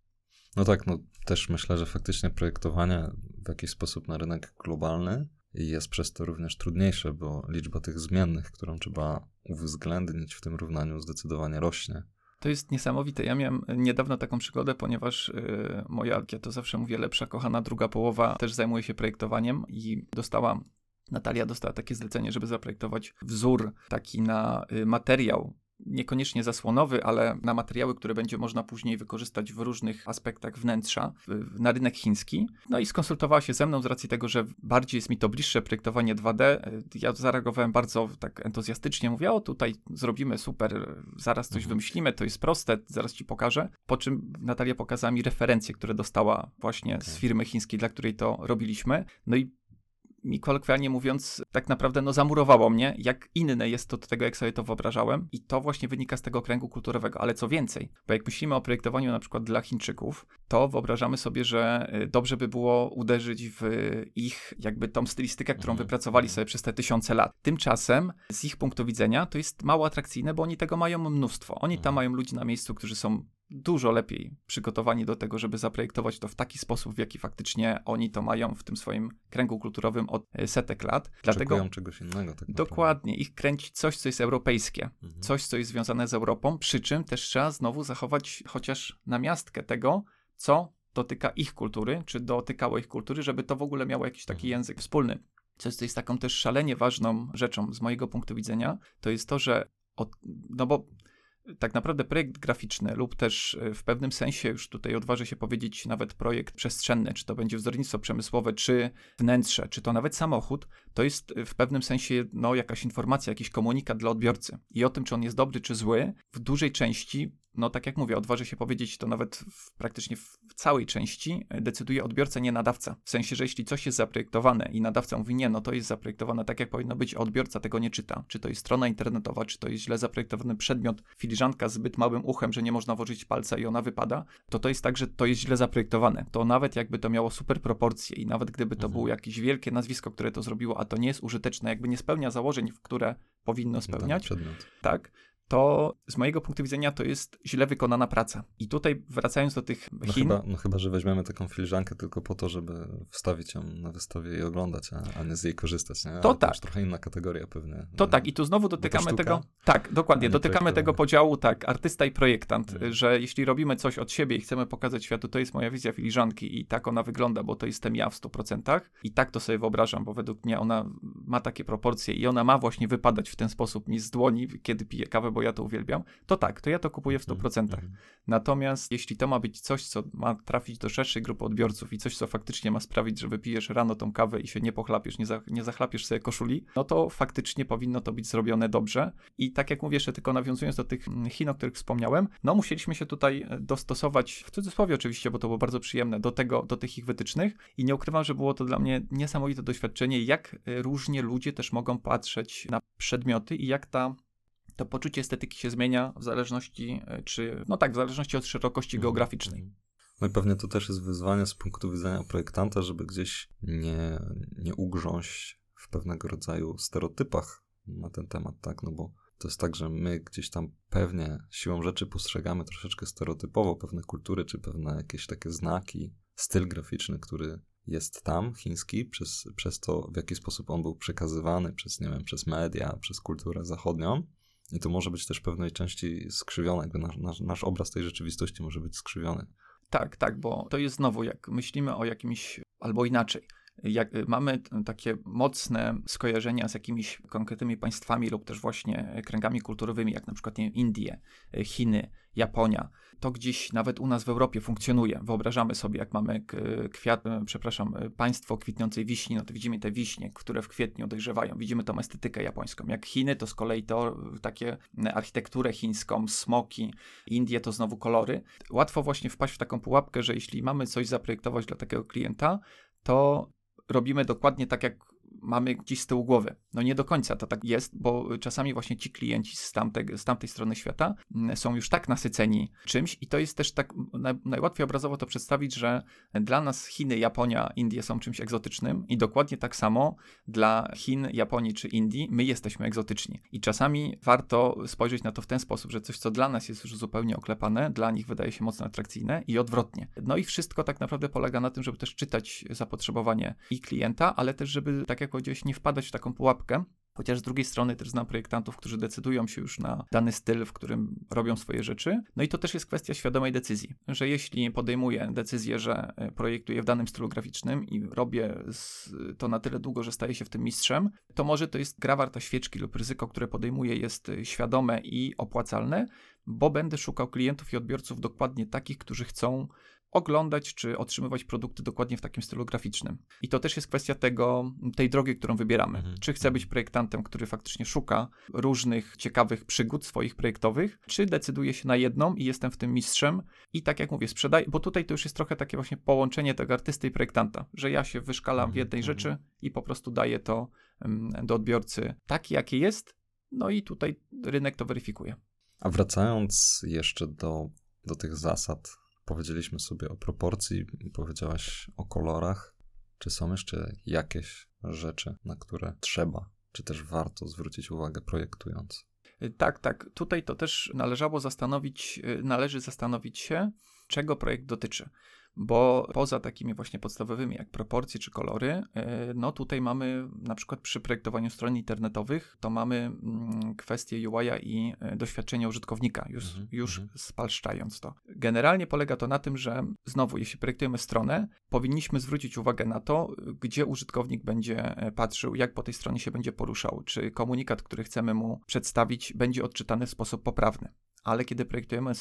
Speaker 1: No tak, no też myślę, że faktycznie projektowanie w jakiś sposób na rynek globalny jest przez to również trudniejsze, bo liczba tych zmiennych, którą trzeba uwzględnić w tym równaniu, zdecydowanie rośnie.
Speaker 2: To jest niesamowite. Ja miałem niedawno taką przygodę, ponieważ yy, moja, ja to zawsze mówię, lepsza kochana druga połowa też zajmuje się projektowaniem i dostała Natalia dostała takie zlecenie, żeby zaprojektować wzór taki na y, materiał niekoniecznie zasłonowy, ale na materiały, które będzie można później wykorzystać w różnych aspektach wnętrza na rynek chiński. No i skonsultowała się ze mną z racji tego, że bardziej jest mi to bliższe projektowanie 2D. Ja zareagowałem bardzo tak entuzjastycznie, mówię, o tutaj zrobimy super, zaraz coś mhm. wymyślimy, to jest proste, zaraz ci pokażę. Po czym Natalia pokazała mi referencje, które dostała właśnie z firmy chińskiej, dla której to robiliśmy. No i mi kolokwialnie mówiąc, tak naprawdę no zamurowało mnie, jak inne jest to do tego, jak sobie to wyobrażałem i to właśnie wynika z tego kręgu kulturowego, ale co więcej, bo jak myślimy o projektowaniu na przykład dla Chińczyków, to wyobrażamy sobie, że y, dobrze by było uderzyć w ich jakby tą stylistykę, którą mhm. wypracowali sobie przez te tysiące lat. Tymczasem z ich punktu widzenia to jest mało atrakcyjne, bo oni tego mają mnóstwo. Oni tam mhm. mają ludzi na miejscu, którzy są dużo lepiej przygotowani do tego, żeby zaprojektować to w taki sposób, w jaki faktycznie oni to mają w tym swoim kręgu kulturowym od e, setek lat.
Speaker 1: Dlatego czegoś innego. Tak
Speaker 2: dokładnie, ich kręci coś, co jest europejskie, mhm. coś, co jest związane z Europą, przy czym też trzeba znowu zachować chociaż namiastkę tego, co dotyka ich kultury, czy dotykało ich kultury, żeby to w ogóle miało jakiś taki mhm. język wspólny. Co jest, jest taką też szalenie ważną rzeczą z mojego punktu widzenia, to jest to, że od, no bo tak naprawdę projekt graficzny lub też e, w pewnym sensie, już tutaj odważę się powiedzieć, nawet projekt przestrzenny, czy to będzie wzornictwo przemysłowe, czy wnętrze, czy to nawet samochód, to jest e, w pewnym sensie no, jakaś informacja, jakiś komunikat dla odbiorcy. I o tym, czy on jest dobry, czy zły, w dużej części no tak jak mówię, odważę się powiedzieć, to nawet w, praktycznie w całej części e, decyduje odbiorca, nie nadawca. W sensie, że jeśli coś jest zaprojektowane i nadawca mówi nie, no to jest zaprojektowane tak, jak powinno być, a odbiorca tego nie czyta. Czy to jest strona internetowa, czy to jest źle zaprojektowany przedmiot, filiżanka z zbyt małym uchem, że nie można włożyć palca i ona wypada, to to jest tak, że to jest źle zaprojektowane. To nawet jakby to miało super proporcje i nawet gdyby to mhm. było jakieś wielkie nazwisko, które to zrobiło, a to nie jest użyteczne, jakby nie spełnia założeń, które powinno spełniać, tak, to z mojego punktu widzenia to jest źle wykonana praca. I tutaj wracając do tych
Speaker 1: no
Speaker 2: Chin...
Speaker 1: Chyba, no chyba, że weźmiemy taką filiżankę tylko po to, żeby wstawić ją na wystawie i oglądać, a, a nie z jej korzystać. Nie?
Speaker 2: To Ale tak. To
Speaker 1: już trochę inna kategoria pewnie.
Speaker 2: To tak i tu znowu dotykamy tego... Tak, dokładnie. Dotykamy tego podziału, tak, artysta i projektant, hmm. że jeśli robimy coś od siebie i chcemy pokazać światu, to jest moja wizja filiżanki i tak ona wygląda, bo to jestem ja w 100% i tak to sobie wyobrażam, bo według mnie ona ma takie proporcje i ona ma właśnie wypadać w ten sposób mi z dłoni, kiedy piję kawę, bo bo ja to uwielbiam, to tak, to ja to kupuję w 100%. Mm -hmm. Natomiast jeśli to ma być coś, co ma trafić do szerszej grupy odbiorców i coś, co faktycznie ma sprawić, że wypijesz rano tą kawę i się nie pochlapiesz, nie, za, nie zachlapiesz sobie koszuli, no to faktycznie powinno to być zrobione dobrze. I tak jak mówię, jeszcze tylko nawiązując do tych mm, Chin, o których wspomniałem, no musieliśmy się tutaj e, dostosować, w cudzysłowie oczywiście, bo to było bardzo przyjemne, do tego, do tych ich wytycznych i nie ukrywam, że było to dla mnie niesamowite doświadczenie, jak e, różnie ludzie też mogą patrzeć na przedmioty i jak ta to poczucie estetyki się zmienia w zależności, e, czy, no tak, w zależności od szerokości mhm. geograficznej.
Speaker 1: No i pewnie to też jest wyzwanie z punktu widzenia projektanta, żeby gdzieś nie, nie ugrząść w pewnego rodzaju stereotypach na ten temat, tak? No bo to jest tak, że my gdzieś tam pewnie siłą rzeczy postrzegamy troszeczkę stereotypowo pewne kultury, czy pewne jakieś takie znaki, styl graficzny, który jest tam, chiński, przez, przez to, w jaki sposób on był przekazywany przez, nie wiem, przez media, przez kulturę zachodnią. I to może być też w pewnej części skrzywione, jakby nasz, nasz, nasz obraz tej rzeczywistości może być skrzywiony.
Speaker 2: Tak, tak, bo to jest znowu, jak myślimy o jakimś, albo inaczej, jak mamy takie mocne skojarzenia z jakimiś konkretnymi państwami lub też właśnie kręgami kulturowymi, jak na przykład nie, Indie, Chiny, Japonia, to gdzieś nawet u nas w Europie funkcjonuje. Wyobrażamy sobie, jak mamy kwiat, przepraszam, państwo kwitnącej wiśni, no to widzimy te wiśnie, które w kwietniu dojrzewają. Widzimy tą estetykę japońską. Jak Chiny, to z kolei to takie architekturę chińską, smoki, Indie to znowu kolory. Łatwo właśnie wpaść w taką pułapkę, że jeśli mamy coś zaprojektować dla takiego klienta, to robimy dokładnie tak, jak mamy gdzieś z tyłu głowy. No nie do końca to tak jest, bo czasami właśnie ci klienci z, tamtej, z tamtej strony świata mm, są już tak nasyceni czymś i to jest też tak najłatwiej obrazowo to przedstawić, że dla nas Chiny, Japonia, Indie są czymś egzotycznym i dokładnie tak samo dla Chin, Japonii czy Indii my jesteśmy egzotyczni. I czasami warto spojrzeć na to w ten sposób, że coś, co dla nas jest już zupełnie oklepane, dla nich wydaje się mocno atrakcyjne i odwrotnie. No i wszystko tak naprawdę polega na tym, żeby też czytać zapotrzebowanie i klienta, ale też, żeby, tak jak powiedziałeś, nie wpadać w taką pułapkę, Chociaż z drugiej strony też znam projektantów, którzy decydują się już na dany styl, w którym robią swoje rzeczy. No i to też jest kwestia świadomej decyzji, że jeśli podejmuję decyzję, że e, projektuję w danym stylu graficznym i robię to na tyle długo, że staję się w tym mistrzem, to może to jest gra warta świeczki lub ryzyko, które podejmuję jest e, świadome i opłacalne, bo będę szukał klientów i odbiorców dokładnie takich, którzy chcą oglądać czy otrzymywać produkty dokładnie w takim stylu graficznym. I to też jest kwestia tego, tej drogi, którą wybieramy. Mhm. Czy chcę być projektantem, który faktycznie szuka różnych ciekawych przygód swoich projektowych, czy decyduję się na jedną i jestem w tym mistrzem i tak jak mówię, sprzedaję, bo tutaj to już jest trochę takie właśnie połączenie tego artysty i projektanta, że ja się wyszkalam w mhm, jednej mhm. rzeczy i po prostu daję to do odbiorcy taki, jaki jest, no i tutaj rynek to weryfikuje.
Speaker 1: A wracając jeszcze do, do tych zasad Powiedzieliśmy sobie o proporcji, powiedziałaś o kolorach. Czy są jeszcze jakieś rzeczy, na które trzeba, czy też warto zwrócić uwagę projektując?
Speaker 2: Tak, tak. Tutaj to też należało zastanowić, należy zastanowić się, czego projekt dotyczy bo poza takimi właśnie podstawowymi jak proporcje czy kolory, e, no tutaj mamy na przykład przy projektowaniu stron internetowych, to mamy mm, kwestię UI i e, doświadczenia użytkownika, już, mhm, już mhm. spalszczając to. Generalnie polega to na tym, że znowu, jeśli projektujemy stronę, powinniśmy zwrócić uwagę na to, gdzie użytkownik będzie e, patrzył, jak po tej stronie się będzie poruszał, czy komunikat, który chcemy mu przedstawić, będzie odczytany w sposób poprawny. Ale kiedy projektujemy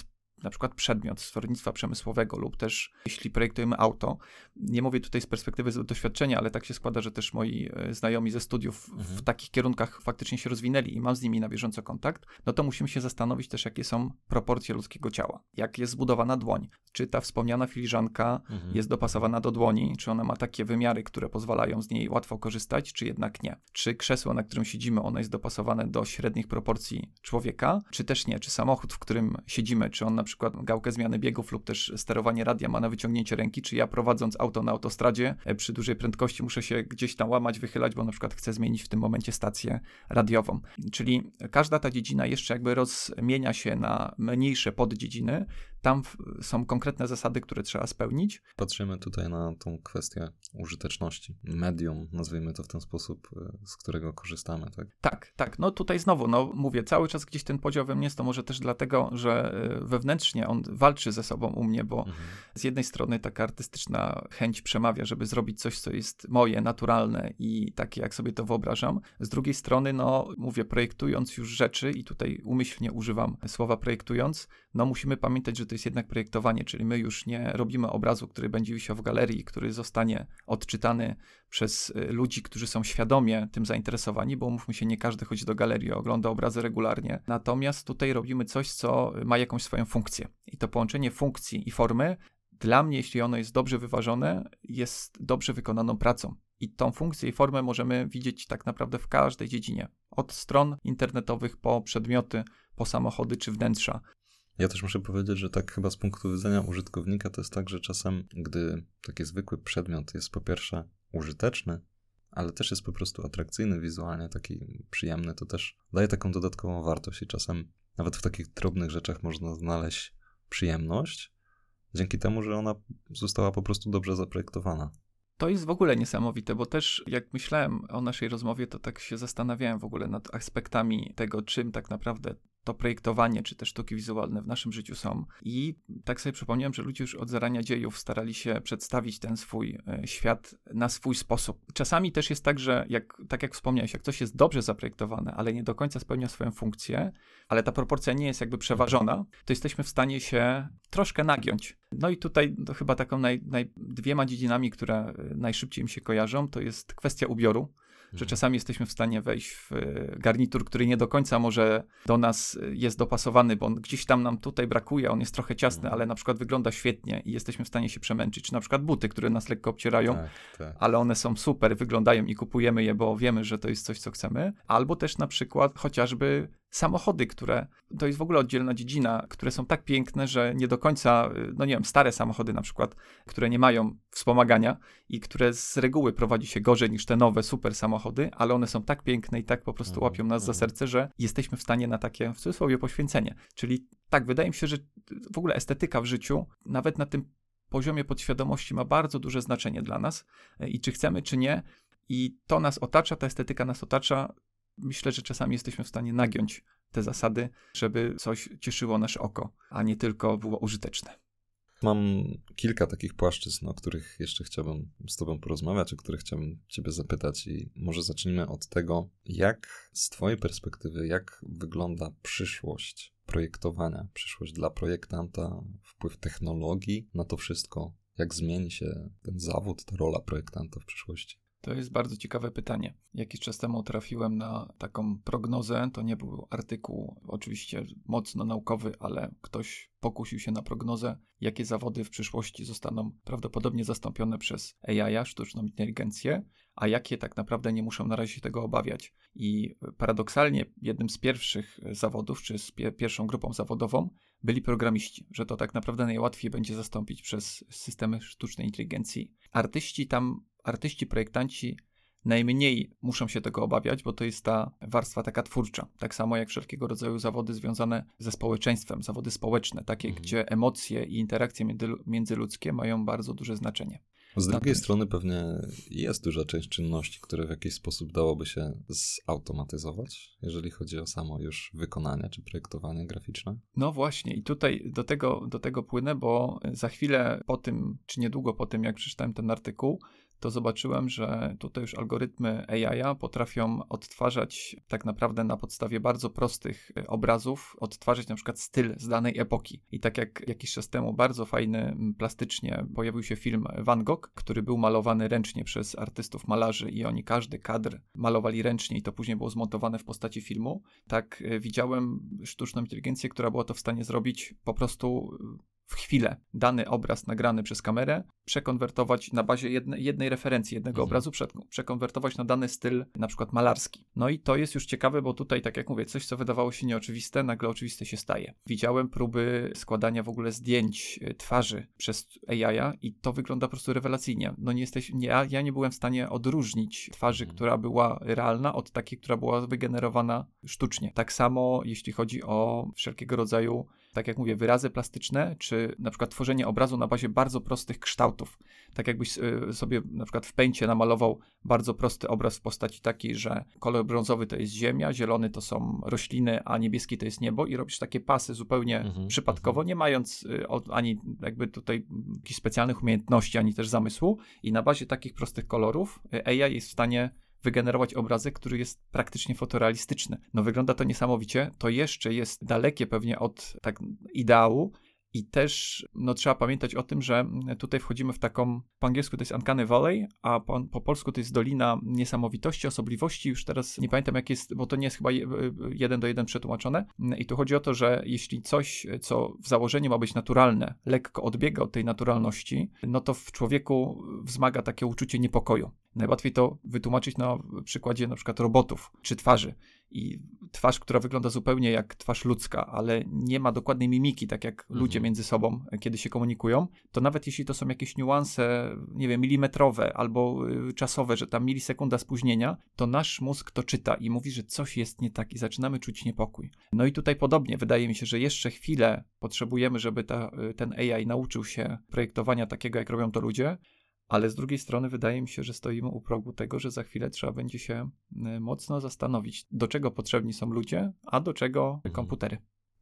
Speaker 2: na przykład przedmiot stwornictwa przemysłowego lub też jeśli projektujemy auto, nie mówię tutaj z perspektywy doświadczenia, ale tak się składa, że też moi e, znajomi ze studiów mhm. w takich kierunkach faktycznie się rozwinęli i mam z nimi na bieżąco kontakt, no to musimy się zastanowić też, jakie są proporcje ludzkiego ciała, jak jest zbudowana dłoń, czy ta wspomniana filiżanka mhm. jest dopasowana do dłoni, czy ona ma takie wymiary, które pozwalają z niej łatwo korzystać, czy jednak nie. Czy krzesło, na którym siedzimy, ono jest dopasowane do średnich proporcji człowieka, czy też nie. Czy samochód, w którym siedzimy, czy on na przykład gałkę zmiany biegów lub też sterowanie radia ma na wyciągnięcie ręki, czy ja prowadząc auto na autostradzie e, przy dużej prędkości muszę się gdzieś tam łamać, wychylać, bo na przykład chcę zmienić w tym momencie stację radiową. Czyli każda ta dziedzina jeszcze jakby rozmienia się na mniejsze poddziedziny, tam są konkretne zasady, które trzeba spełnić.
Speaker 1: Patrzymy tutaj na tą kwestię użyteczności, medium, nazwijmy to w ten sposób, e, z którego korzystamy, tak?
Speaker 2: Tak, tak. No tutaj znowu, no mówię, cały czas gdzieś ten podział we mnie jest, to może też dlatego, że e, wewnętrznie on walczy ze sobą u mnie, bo mhm. z jednej strony taka artystyczna chęć przemawia, żeby zrobić coś, co jest moje, naturalne i takie, jak sobie to wyobrażam. Z drugiej strony, no mówię, projektując już rzeczy i tutaj umyślnie używam słowa projektując, no musimy pamiętać, że to jest jednak projektowanie, czyli my już nie robimy obrazu, który będzie wisiał w galerii, który zostanie odczytany przez y, ludzi, którzy są świadomie tym zainteresowani, bo umówmy się, nie każdy chodzi do galerii, ogląda obrazy regularnie. Natomiast tutaj robimy coś, co ma jakąś swoją funkcję. I to połączenie funkcji i formy dla mnie, jeśli ono jest dobrze wyważone, jest dobrze wykonaną pracą. I tą funkcję i formę możemy widzieć tak naprawdę w każdej dziedzinie. Od stron internetowych po przedmioty, po samochody czy wnętrza.
Speaker 1: Ja też muszę powiedzieć, że tak chyba z punktu widzenia użytkownika to jest tak, że czasem, gdy taki zwykły przedmiot jest po pierwsze użyteczny, ale też jest po prostu atrakcyjny wizualnie, taki przyjemny, to też daje taką dodatkową wartość i czasem nawet w takich drobnych rzeczach można znaleźć przyjemność, dzięki temu, że ona została po prostu dobrze zaprojektowana.
Speaker 2: To jest w ogóle niesamowite, bo też jak myślałem o naszej rozmowie, to tak się zastanawiałem w ogóle nad aspektami tego, czym tak naprawdę to projektowanie, czy te sztuki wizualne w naszym życiu są. I tak sobie przypomniałem, że ludzie już od zarania dziejów starali się przedstawić ten swój e, świat na swój sposób. Czasami też jest tak, że jak, tak jak wspomniałeś, jak coś jest dobrze zaprojektowane, ale nie do końca spełnia swoją funkcję, ale ta proporcja nie jest jakby przeważona, to jesteśmy w stanie się troszkę nagiąć. No i tutaj chyba taką naj, naj, dwiema dziedzinami, które e, najszybciej mi się kojarzą, to jest kwestia ubioru że czasami jesteśmy w stanie wejść w e, garnitur, który nie do końca może do nas e, jest dopasowany, bo on gdzieś tam nam tutaj brakuje, on jest trochę ciasny, mhm. ale na przykład wygląda świetnie i jesteśmy w stanie się przemęczyć. Czy na przykład buty, które nas lekko obcierają, tak, tak. ale one są super, wyglądają i kupujemy je, bo wiemy, że to jest coś, co chcemy. Albo też na przykład chociażby samochody, które to jest w ogóle oddzielna dziedzina, które są tak piękne, że nie do końca, no nie wiem, stare samochody na przykład, które nie mają wspomagania i które z reguły prowadzi się gorzej niż te nowe super samochody, ale one są tak piękne i tak po prostu mhm, łapią nas za mhm. serce, że jesteśmy w stanie na takie w cudzysłowie poświęcenie. Czyli tak, wydaje mi się, że w ogóle estetyka w życiu, nawet na tym poziomie podświadomości ma bardzo duże znaczenie dla nas i czy chcemy, czy nie. I to nas otacza, ta estetyka nas otacza myślę, że czasami jesteśmy w stanie nagiąć te zasady, żeby coś cieszyło nasze oko, a nie tylko było użyteczne.
Speaker 1: Mam kilka takich płaszczyzn, o których jeszcze chciałbym z Tobą porozmawiać, o których chciałbym Ciebie zapytać, i może zacznijmy od tego, jak z Twojej perspektywy, jak wygląda przyszłość projektowania, przyszłość dla projektanta, wpływ technologii na to wszystko, jak zmieni się ten zawód, ta rola projektanta w przyszłości.
Speaker 2: To jest bardzo ciekawe pytanie. Jakiś czas temu trafiłem na taką prognozę. To nie był artykuł, oczywiście mocno naukowy, ale ktoś pokusił się na prognozę, jakie zawody w przyszłości zostaną prawdopodobnie zastąpione przez AI, sztuczną inteligencję, a jakie tak naprawdę nie muszą na razie się tego obawiać. I paradoksalnie jednym z pierwszych zawodów, czy z pie pierwszą grupą zawodową byli programiści, że to tak naprawdę najłatwiej będzie zastąpić przez systemy sztucznej inteligencji. Artyści tam artyści, projektanci najmniej muszą się tego obawiać, bo to jest ta warstwa taka twórcza. Tak samo jak wszelkiego rodzaju zawody związane ze społeczeństwem, zawody społeczne, takie, mhm. gdzie emocje i interakcje międzyludzkie mają bardzo duże znaczenie.
Speaker 1: Z drugiej strony pewnie jest duża część czynności, które w jakiś sposób dałoby się zautomatyzować, jeżeli chodzi o samo już wykonanie czy projektowanie graficzne.
Speaker 2: No właśnie i tutaj do tego, do tego płynę, bo za chwilę po tym, czy niedługo po tym, jak przeczytałem ten artykuł, to zobaczyłem, że tutaj już algorytmy AI potrafią odtwarzać tak naprawdę na podstawie bardzo prostych e, obrazów, odtwarzać na przykład styl z danej epoki. I tak jak jakiś czas temu bardzo fajny plastycznie pojawił się film Van Gogh, który był malowany ręcznie przez artystów malarzy i oni każdy kadr malowali ręcznie i to później było zmontowane w postaci filmu, tak e, widziałem sztuczną inteligencję, która była to w stanie zrobić po prostu w chwilę dany obraz nagrany przez kamerę, przekonwertować na bazie jedne, jednej referencji, jednego mhm. obrazu, prze, przekonwertować na dany styl, na przykład malarski. No i to jest już ciekawe, bo tutaj, tak jak mówię, coś, co wydawało się nieoczywiste, nagle oczywiste się staje. Widziałem próby składania w ogóle zdjęć e, twarzy przez AI i to wygląda po prostu rewelacyjnie. No nie jesteś, nie, ja, ja nie byłem w stanie odróżnić twarzy, mhm. która była realna, od takiej, która była wygenerowana sztucznie. Tak samo jeśli chodzi o wszelkiego rodzaju tak jak mówię, wyrazy plastyczne, czy na przykład tworzenie obrazu na bazie bardzo prostych kształtów. Tak jakbyś y, sobie na przykład w pęcie namalował bardzo prosty obraz w postaci takiej, że kolor brązowy to jest ziemia, zielony to są rośliny, a niebieski to jest niebo i robisz takie pasy zupełnie mhm, przypadkowo, mhm. nie mając y, ani jakby tutaj jakichś specjalnych umiejętności, ani też zamysłu i na bazie takich prostych kolorów y, AI jest w stanie wygenerować obrazek, który jest praktycznie fotorealistyczny. No wygląda to niesamowicie, to jeszcze jest dalekie pewnie od tak ideału, i też no, trzeba pamiętać o tym, że tutaj wchodzimy w taką, po angielsku to jest Uncanny Valley, a po, po, polsku to jest Dolina Niesamowitości, Osobliwości. Już teraz nie pamiętam jak jest, bo to nie jest chyba jeden do jeden przetłumaczone. I tu chodzi o to, że jeśli coś, co w założeniu ma być naturalne, lekko odbiega od tej naturalności, no to w człowieku wzmaga takie uczucie niepokoju. Najłatwiej to wytłumaczyć na przykładzie na przykład robotów czy twarzy. I twarz, która wygląda zupełnie jak twarz ludzka, ale nie ma dokładnej mimiki, tak jak mhm. ludzie między sobą, e, kiedy się komunikują, to nawet jeśli to są jakieś niuanse, nie wiem, milimetrowe albo y, czasowe, że tam milisekunda spóźnienia, to nasz mózg to czyta i mówi, że coś jest nie tak i zaczynamy czuć niepokój. No i tutaj podobnie, wydaje mi się, że jeszcze chwilę potrzebujemy, żeby ta, y, ten AI nauczył się projektowania takiego, jak robią to ludzie, ale z drugiej strony wydaje mi się, że stoimy u progu tego, że za chwilę trzeba będzie się y, mocno zastanowić, do czego potrzebni są ludzie, a do czego mhm. komputery.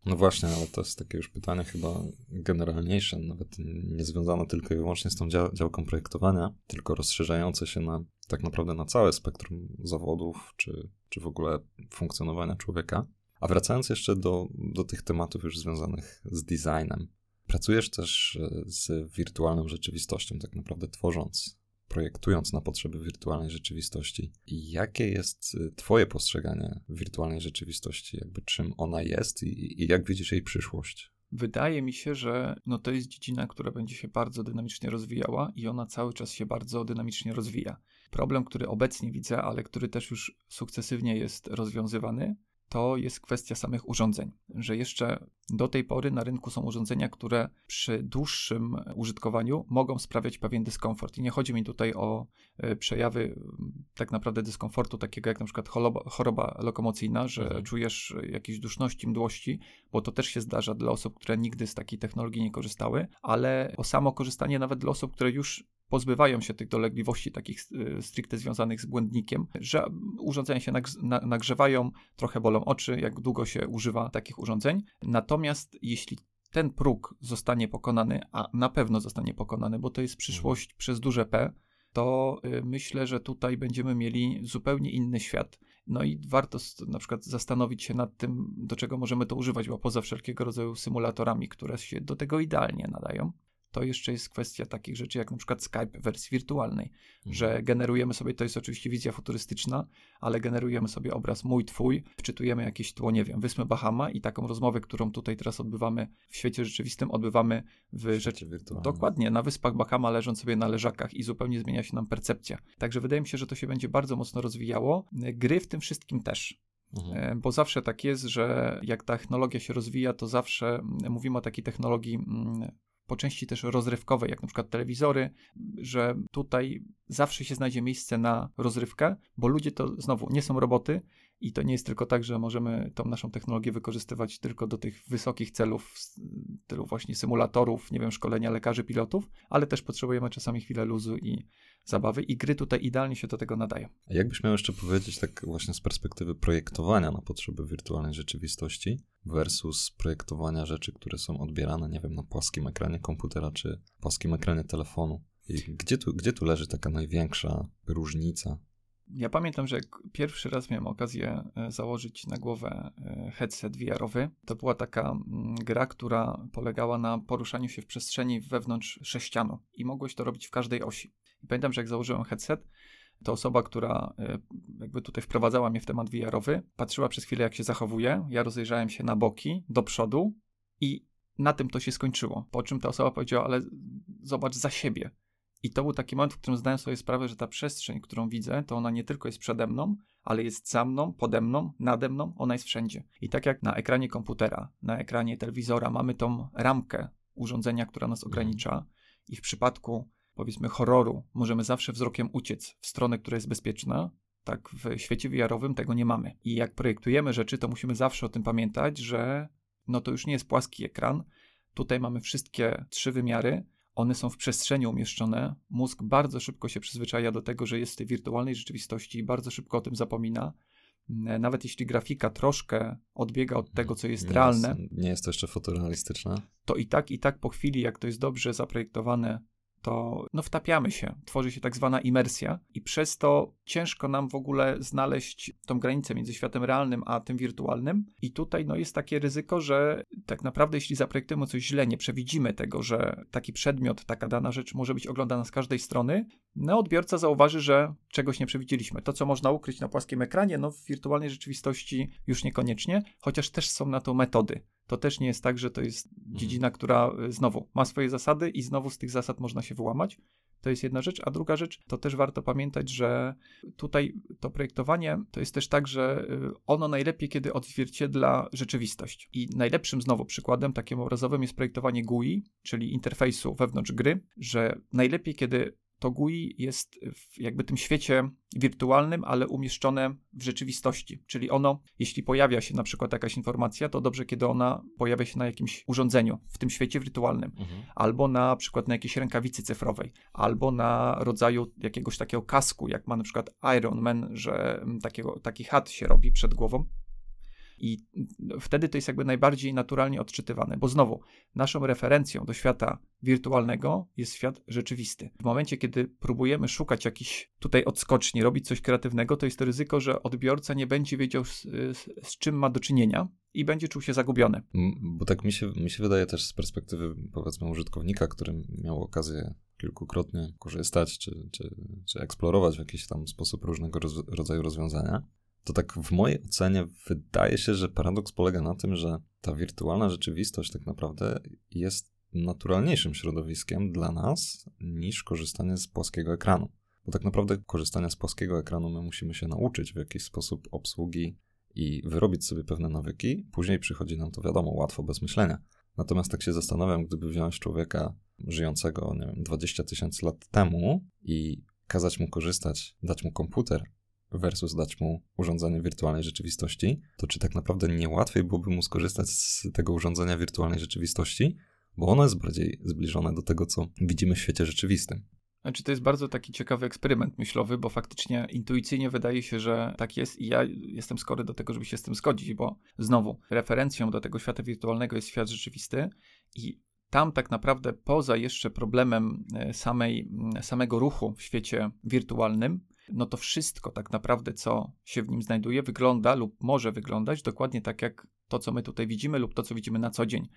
Speaker 1: No właśnie, ale to jest takie już pytanie chyba generalniejsze, nawet nie związane tylko i wyłącznie z tą dział działką projektowania, tylko rozszerzające się na tak naprawdę na całe spektrum zawodów, czy, czy w ogóle funkcjonowania człowieka. A wracając jeszcze do, do tych tematów już związanych z designem, Pracujesz też e, z wirtualną rzeczywistością, tak naprawdę tworząc, projektując na potrzeby wirtualnej rzeczywistości. Jakie jest e, Twoje postrzeganie wirtualnej rzeczywistości, jakby czym ona jest i, i jak widzisz jej przyszłość?
Speaker 2: Wydaje mi się, że no to jest dziedzina, która będzie się bardzo dynamicznie rozwijała i ona cały czas się bardzo dynamicznie rozwija. Problem, który obecnie widzę, ale który też już sukcesywnie jest rozwiązywany, to jest kwestia samych urządzeń, że jeszcze do tej pory na rynku są urządzenia, które przy dłuższym użytkowaniu mogą sprawiać pewien dyskomfort. I nie chodzi mi tutaj o e, przejawy tak naprawdę dyskomfortu, takiego jak na przykład choroba, choroba lokomocyjna, że mhm. czujesz jakieś duszności, mdłości, bo to też się zdarza dla osób, które nigdy z takiej technologii nie korzystały, ale o samo korzystanie nawet dla osób, które już pozbywają się tych dolegliwości takich y, stricte związanych z błędnikiem, że urządzenia się nagrzewają, trochę bolą oczy, jak długo się używa takich urządzeń. Natomiast jeśli ten próg zostanie pokonany, a na pewno zostanie pokonany, bo to jest przyszłość mhm. przez duże P, to y, myślę, że tutaj będziemy mieli zupełnie inny świat. No i warto na przykład zastanowić się nad tym, do czego możemy to używać, bo poza wszelkiego rodzaju symulatorami, które się do tego idealnie nadają, to jeszcze jest kwestia takich rzeczy jak na przykład Skype w wersji wirtualnej, mhm. że generujemy sobie, to jest oczywiście wizja futurystyczna, ale generujemy sobie obraz mój, twój, wczytujemy jakieś tło, nie wiem, Wyspy Bahama i taką rozmowę, którą tutaj teraz odbywamy w świecie rzeczywistym, odbywamy w, w rzeczy wirtualnym. Dokładnie, na Wyspach Bahama leżąc sobie na leżakach i zupełnie zmienia się nam percepcja. Także wydaje mi się, że to się będzie bardzo mocno rozwijało. Gry w tym wszystkim też. Mhm. E, bo zawsze tak jest, że jak technologia się rozwija, to zawsze mówimy o takiej technologii mm, po części też rozrywkowe, jak na przykład telewizory, że tutaj zawsze się znajdzie miejsce na rozrywkę, bo ludzie to znowu nie są roboty i to nie jest tylko tak, że możemy tą naszą technologię wykorzystywać tylko do tych wysokich celów, tylu właśnie symulatorów, nie wiem, szkolenia lekarzy, pilotów, ale też potrzebujemy czasami chwilę luzu i zabawy i gry tutaj idealnie się do tego nadają.
Speaker 1: A jakbyś miał jeszcze powiedzieć tak właśnie z perspektywy projektowania na potrzeby wirtualnej rzeczywistości versus projektowania rzeczy, które są odbierane, nie wiem, na płaskim ekranie komputera czy płaskim ekranie telefonu? I gdzie tu, gdzie tu leży taka największa różnica?
Speaker 2: Ja pamiętam, że pierwszy raz miałem okazję e, założyć na głowę e, headset VR-owy. To była taka mm, gra, która polegała na poruszaniu się w przestrzeni wewnątrz sześcianu i mogłeś to robić w każdej osi. I pamiętam, że jak założyłem headset, to osoba, która e, jakby tutaj wprowadzała mnie w temat VR-owy, patrzyła przez chwilę, jak się zachowuje. Ja rozejrzałem się na boki, do przodu i na tym to się skończyło. Po czym ta osoba powiedziała, ale zobacz za siebie. I to był taki moment, w którym zdałem sobie sprawę, że ta przestrzeń, którą widzę, to ona nie tylko jest przede mną, ale jest za mną, pode mną, nade mną, ona jest wszędzie. I tak jak na ekranie komputera, na ekranie telewizora mamy tą ramkę urządzenia, która nas ogranicza, i w przypadku powiedzmy horroru możemy zawsze wzrokiem uciec w stronę, która jest bezpieczna, tak w świecie VR-owym tego nie mamy. I jak projektujemy rzeczy, to musimy zawsze o tym pamiętać, że no to już nie jest płaski ekran. Tutaj mamy wszystkie trzy wymiary, one są w przestrzeni umieszczone. Mózg bardzo szybko się przyzwyczaja do tego, że jest w tej wirtualnej rzeczywistości i bardzo szybko o tym zapomina. Nawet jeśli grafika troszkę odbiega od tego, co jest
Speaker 1: nie
Speaker 2: realne.
Speaker 1: Jest, nie jest to jeszcze fotorealistyczne.
Speaker 2: To i tak, i tak po chwili, jak to jest dobrze zaprojektowane, to no, wtapiamy się, tworzy się tak zwana imersja i przez to ciężko nam w ogóle znaleźć tą granicę między światem realnym a tym wirtualnym. I tutaj no, jest takie ryzyko, że tak naprawdę jeśli zaprojektujemy coś źle, nie przewidzimy tego, że taki przedmiot, taka dana rzecz może być oglądana z każdej strony, no odbiorca zauważy, że czegoś nie przewidzieliśmy. To, co można ukryć na płaskim ekranie, no w wirtualnej rzeczywistości już niekoniecznie, chociaż też są na to metody to też nie jest tak, że to jest mhm. dziedzina, która y, znowu ma swoje zasady i znowu z tych zasad można się wyłamać. To jest jedna rzecz, a druga rzecz, to też warto pamiętać, że tutaj to projektowanie to jest też tak, że y, ono najlepiej, kiedy odzwierciedla rzeczywistość. I najlepszym znowu przykładem takim obrazowym jest projektowanie GUI, czyli interfejsu wewnątrz gry, że najlepiej, kiedy to GUI jest w jakby tym świecie wirtualnym, ale umieszczone w rzeczywistości. Czyli ono, jeśli pojawia się na przykład jakaś informacja, to dobrze, kiedy ona pojawia się na jakimś urządzeniu w tym świecie wirtualnym, mhm. albo na przykład na jakiejś rękawicy cyfrowej, albo na rodzaju jakiegoś takiego kasku, jak ma na przykład Iron Man, że takiego, taki hat się robi przed głową i wtedy to jest jakby najbardziej naturalnie odczytywane, bo znowu naszą referencją do świata wirtualnego jest świat rzeczywisty. W momencie, kiedy próbujemy szukać jakichś tutaj odskoczni, robić coś kreatywnego, to jest to ryzyko, że odbiorca nie będzie wiedział z, z, z czym ma do czynienia i będzie czuł się zagubiony.
Speaker 1: Bo tak mi się, mi się wydaje też z perspektywy powiedzmy użytkownika, który miał okazję kilkukrotnie korzystać czy, czy, czy eksplorować w jakiś tam sposób różnego roz, rodzaju rozwiązania, to tak w mojej ocenie wydaje się, że paradoks polega na tym, że ta wirtualna rzeczywistość tak naprawdę jest naturalniejszym środowiskiem dla nas niż korzystanie z płaskiego ekranu. Bo tak naprawdę korzystania z płaskiego ekranu my musimy się nauczyć w jakiś sposób obsługi i wyrobić sobie pewne nawyki. Później przychodzi nam to wiadomo, łatwo, bez myślenia. Natomiast tak się zastanawiam, gdyby wziąć człowieka żyjącego, nie wiem, 20 tysięcy lat temu i kazać mu korzystać, dać mu komputer versus dać mu urządzenie wirtualnej rzeczywistości, to czy tak naprawdę nie łatwiej byłoby mu skorzystać z tego urządzenia wirtualnej rzeczywistości, bo ono jest bardziej zbliżone do tego, co widzimy w świecie rzeczywistym.
Speaker 2: Znaczy, to jest bardzo taki ciekawy eksperyment myślowy, bo faktycznie intuicyjnie wydaje się, że tak jest i ja jestem skory do tego, żeby się z tym zgodzić, bo znowu referencją do tego świata wirtualnego jest świat rzeczywisty i tam tak naprawdę poza jeszcze problemem e, samej, samego ruchu w świecie wirtualnym, no to wszystko tak naprawdę, co się w nim znajduje, wygląda lub może wyglądać dokładnie tak jak to, co my tutaj widzimy, lub to, co widzimy na co dzień.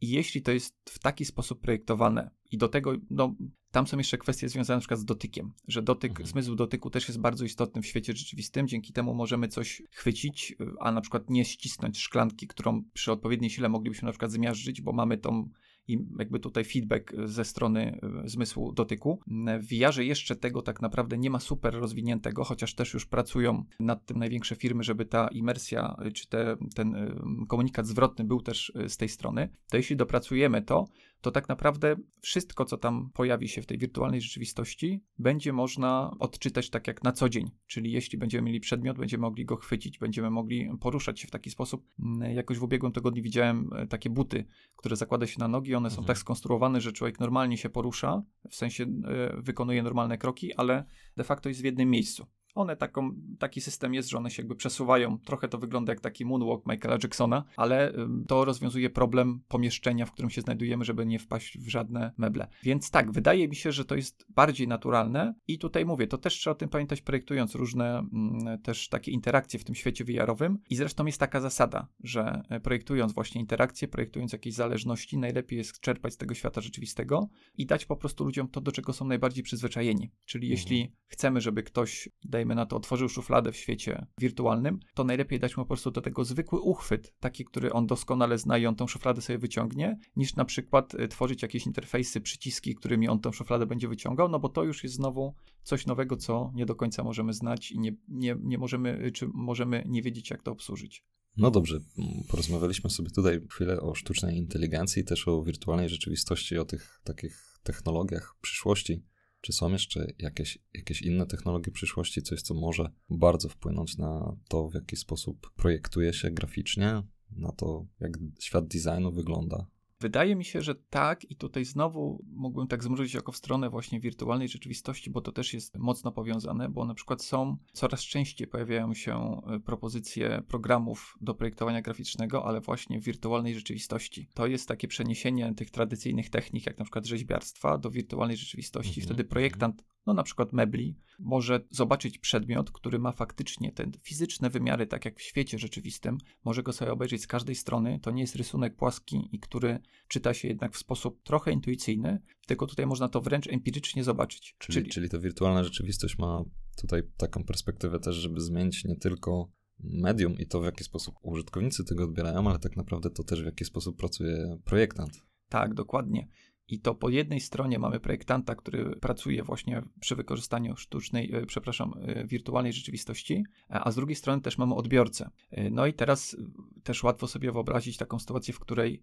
Speaker 2: I jeśli to jest w taki sposób projektowane, i do tego, no, tam są jeszcze kwestie związane na przykład z dotykiem, że dotyk, mhm. zmysł dotyku też jest bardzo istotny w świecie rzeczywistym, dzięki temu możemy coś chwycić, a na przykład nie ścisnąć szklanki, którą przy odpowiedniej sile moglibyśmy na przykład zmiażdżyć, bo mamy tą i jakby tutaj feedback ze strony e, zmysłu dotyku. W VR jeszcze tego tak naprawdę nie ma super rozwiniętego, chociaż też już pracują nad tym największe firmy, żeby ta imersja, e, czy te, ten e, komunikat zwrotny był też z tej strony. To jeśli dopracujemy to, to tak naprawdę wszystko, co tam pojawi się w tej wirtualnej rzeczywistości, będzie można odczytać tak jak na co dzień. Czyli jeśli będziemy mieli przedmiot, będziemy mogli go chwycić, będziemy mogli poruszać się w taki sposób. Mm, jakoś w ubiegłym tygodniu widziałem e, takie buty, które zakłada się na nogi. One mhm. są tak skonstruowane, że człowiek normalnie się porusza, w sensie e, wykonuje normalne kroki, ale de facto jest w jednym miejscu. One taką, taki system jest, że one się jakby przesuwają. Trochę to wygląda jak taki moonwalk Michaela Jacksona, ale to rozwiązuje problem pomieszczenia, w którym się znajdujemy, żeby nie wpaść w żadne meble. Więc tak, wydaje mi się, że to jest bardziej naturalne i tutaj mówię, to też trzeba o tym pamiętać projektując różne mm, też takie interakcje w tym świecie VR-owym i zresztą jest taka zasada, że e, projektując właśnie interakcje, projektując jakieś zależności, najlepiej jest czerpać z tego świata rzeczywistego i dać po prostu ludziom to, do czego są najbardziej przyzwyczajeni. Czyli mhm. jeśli chcemy, żeby ktoś, dajmy dajmy na to, otworzył szufladę w świecie wirtualnym, to najlepiej dać mu po prostu do tego zwykły uchwyt, taki, który on doskonale zna i on tą szufladę sobie wyciągnie, niż na przykład y, tworzyć jakieś interfejsy, przyciski, którymi on tą szufladę będzie wyciągał, no bo to już jest znowu coś nowego, co nie do końca możemy znać i nie, nie, nie możemy, y, czy możemy nie wiedzieć, jak to obsłużyć.
Speaker 1: No dobrze, porozmawialiśmy sobie tutaj chwilę o sztucznej inteligencji, też o wirtualnej rzeczywistości, o tych takich technologiach przyszłości. Czy są jeszcze jakieś, jakieś inne technologie przyszłości, coś, co może bardzo wpłynąć na to, w jaki sposób projektuje się graficznie, na to, jak świat designu wygląda
Speaker 2: Wydaje mi się, że tak, i tutaj znowu mógłbym tak zmrużyć oko w stronę właśnie wirtualnej rzeczywistości, bo to też jest mocno powiązane, bo na przykład są coraz częściej pojawiają się e, propozycje programów do projektowania graficznego, ale właśnie w wirtualnej rzeczywistości. To jest takie przeniesienie tych tradycyjnych technik, jak na przykład rzeźbiarstwa, do wirtualnej rzeczywistości. Mhm. Wtedy projektant no na przykład mebli, może zobaczyć przedmiot, który ma faktycznie te fizyczne wymiary, tak jak w świecie rzeczywistym, może go sobie obejrzeć z każdej strony. To nie jest rysunek płaski i który czyta się jednak w sposób trochę intuicyjny, tylko tutaj można to wręcz empirycznie zobaczyć.
Speaker 1: Czyli, czyli, czyli ta wirtualna rzeczywistość ma tutaj taką perspektywę też, żeby zmienić nie tylko medium i to, w jaki sposób użytkownicy tego odbierają, ale tak naprawdę to też, w jaki sposób pracuje projektant.
Speaker 2: Tak, dokładnie. I to po jednej stronie mamy projektanta, który pracuje właśnie przy wykorzystaniu sztucznej, e, przepraszam, e, wirtualnej rzeczywistości, a z drugiej strony też mamy odbiorcę. E, no i teraz też łatwo sobie wyobrazić taką sytuację, w której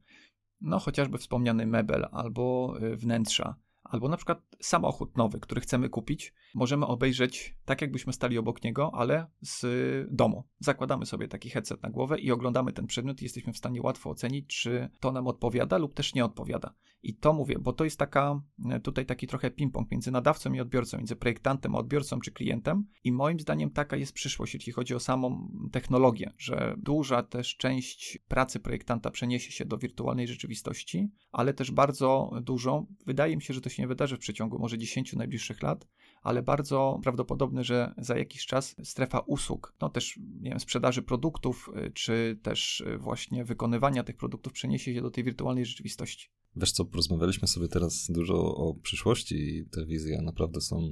Speaker 2: no chociażby wspomniany mebel albo wnętrza albo na przykład samochód nowy, który chcemy kupić, możemy obejrzeć tak, jakbyśmy stali obok niego, ale z domu. Zakładamy sobie taki headset na głowę i oglądamy ten przedmiot i jesteśmy w stanie łatwo ocenić, czy to nam odpowiada lub też nie odpowiada. I to mówię, bo to jest taka, tutaj taki trochę ping-pong między nadawcą i odbiorcą, między projektantem a odbiorcą czy klientem. I moim zdaniem taka jest przyszłość, jeśli chodzi o samą technologię, że duża też część pracy projektanta przeniesie się do wirtualnej rzeczywistości, ale też bardzo dużą, wydaje mi się, że to się nie wydarzy w przeciągu może 10 najbliższych lat, ale bardzo prawdopodobne, że za jakiś czas strefa usług, no też nie wiem, sprzedaży produktów, y, czy też y, właśnie wykonywania tych produktów przeniesie się do tej wirtualnej rzeczywistości.
Speaker 1: Wiesz co, porozmawialiśmy sobie teraz dużo o przyszłości i te wizje naprawdę są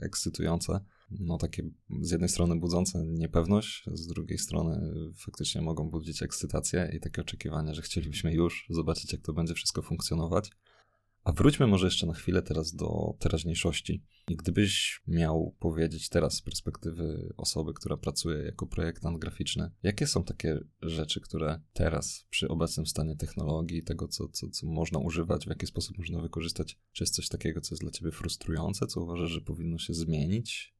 Speaker 1: ekscytujące. No takie z jednej strony budzące niepewność, z drugiej strony faktycznie mogą budzić ekscytację i takie oczekiwanie, że chcielibyśmy już zobaczyć, jak to będzie wszystko funkcjonować. A wróćmy może jeszcze na chwilę teraz do teraźniejszości. I gdybyś miał powiedzieć teraz z perspektywy osoby, która pracuje jako projektant graficzny, jakie są takie rzeczy, które teraz przy obecnym stanie technologii, tego co, co, co można używać, w jaki sposób można wykorzystać, czy jest coś takiego, co jest dla ciebie frustrujące, co uważasz, że powinno się zmienić?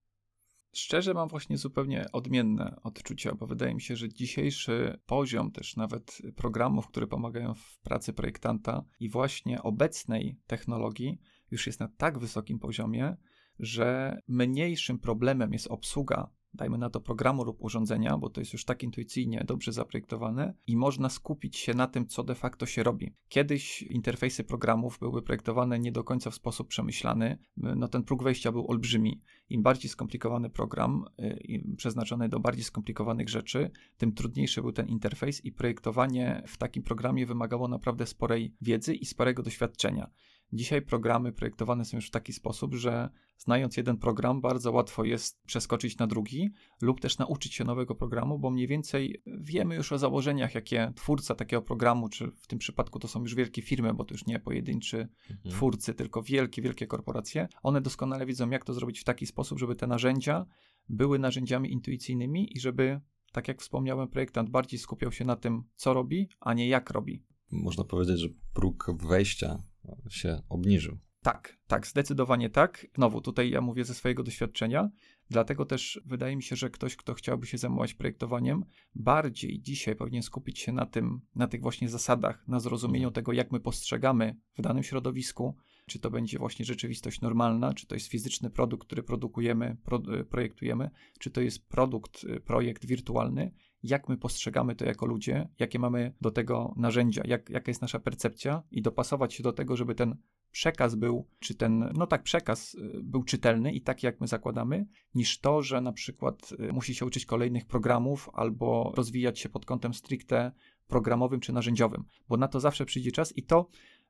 Speaker 2: Szczerze mam właśnie zupełnie odmienne odczucia, bo wydaje mi się, że dzisiejszy poziom też nawet programów, które pomagają w pracy projektanta i właśnie obecnej technologii już jest na tak wysokim poziomie, że mniejszym problemem jest obsługa dajmy na to programu lub urządzenia, bo to jest już tak intuicyjnie dobrze zaprojektowane i można skupić się na tym, co de facto się robi. Kiedyś interfejsy programów były projektowane nie do końca w sposób przemyślany, no ten próg wejścia był olbrzymi. Im bardziej skomplikowany program, y, przeznaczony do bardziej skomplikowanych rzeczy, tym trudniejszy był ten interfejs i projektowanie w takim programie wymagało naprawdę sporej wiedzy i sporego doświadczenia. Dzisiaj programy projektowane są już w taki sposób, że znając jeden program, bardzo łatwo jest przeskoczyć na drugi lub też nauczyć się nowego programu, bo mniej więcej wiemy już o założeniach, jakie twórca takiego programu, czy w tym przypadku to są już wielkie firmy, bo to już nie pojedynczy mhm. twórcy, tylko wielkie, wielkie korporacje. One doskonale wiedzą, jak to zrobić w taki sposób, żeby te narzędzia były narzędziami intuicyjnymi i żeby, tak jak wspomniałem, projektant bardziej skupiał się na tym, co robi, a nie jak robi.
Speaker 1: Można powiedzieć, że próg wejścia się obniżył.
Speaker 2: Tak, tak, zdecydowanie tak. Znowu, tutaj ja mówię ze swojego doświadczenia, dlatego też wydaje mi się, że ktoś, kto chciałby się zajmować projektowaniem, bardziej dzisiaj powinien skupić się na tym, na tych właśnie zasadach, na zrozumieniu mhm. tego, jak my postrzegamy w danym środowisku, czy to będzie właśnie rzeczywistość normalna, czy to jest fizyczny produkt, który produkujemy, pro, e, projektujemy, czy to jest produkt, e, projekt wirtualny, jak my postrzegamy to jako ludzie, jakie mamy do tego narzędzia, jak, jaka jest nasza percepcja i dopasować się do tego, żeby ten przekaz był, czy ten, no tak, przekaz y, był czytelny i taki, jak my zakładamy, niż to, że na przykład y, musi się uczyć kolejnych programów albo rozwijać się pod kątem stricte programowym czy narzędziowym, bo na to zawsze przyjdzie czas i to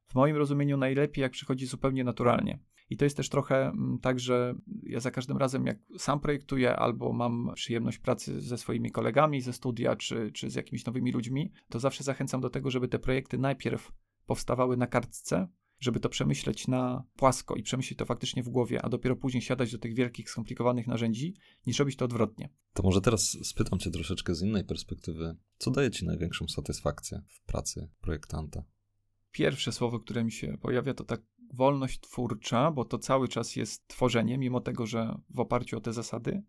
Speaker 2: w moim rozumieniu najlepiej, jak przychodzi zupełnie naturalnie. I to jest też trochę mm, tak, że ja za każdym razem, jak sam projektuję, albo mam przyjemność pracy ze swoimi kolegami ze studia, czy, czy z jakimiś nowymi ludźmi, to zawsze zachęcam do tego, żeby te projekty najpierw powstawały na kartce, żeby to przemyśleć na płasko i przemyśleć to faktycznie w głowie, a dopiero później siadać do tych wielkich, skomplikowanych narzędzi, niż robić to odwrotnie.
Speaker 1: To może teraz spytam Cię troszeczkę z innej perspektywy. Co daje Ci największą satysfakcję w pracy projektanta?
Speaker 2: Pierwsze słowo, które mi się pojawia, to tak wolność twórcza, bo to cały czas jest tworzenie, mimo tego, że w oparciu o te zasady.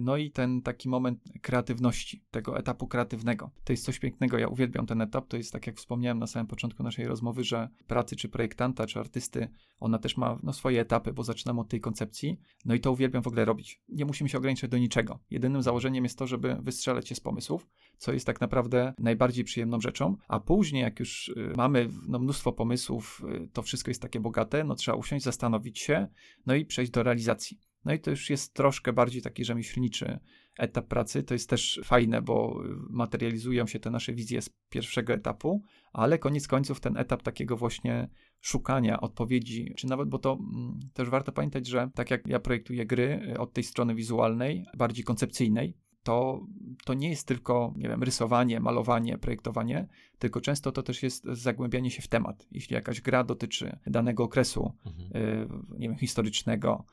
Speaker 2: No i ten taki moment kreatywności, tego etapu kreatywnego. To jest coś pięknego, ja uwielbiam ten etap. To jest tak, jak wspomniałem na samym początku naszej rozmowy, że pracy czy projektanta, czy artysty, ona też ma no, swoje etapy, bo zaczynamy od tej koncepcji. No i to uwielbiam w ogóle robić. Nie musimy się ograniczać do niczego. Jedynym założeniem jest to, żeby wystrzelać się z pomysłów, co jest tak naprawdę najbardziej przyjemną rzeczą. A później, jak już y, mamy no, mnóstwo pomysłów, y, to wszystko jest takie bogate, no trzeba usiąść, zastanowić się, no i przejść do realizacji. No i to już jest troszkę bardziej taki rzemieślniczy etap pracy. To jest też fajne, bo materializują się te nasze wizje z pierwszego etapu, ale koniec końców ten etap takiego właśnie szukania odpowiedzi, czy nawet, bo to mm, też warto pamiętać, że tak jak ja projektuję gry y, od tej strony wizualnej, bardziej koncepcyjnej, to, to nie jest tylko, nie wiem, rysowanie, malowanie, projektowanie, tylko często to też jest zagłębianie się w temat. Jeśli jakaś gra dotyczy danego okresu, mhm. y, nie wiem, historycznego,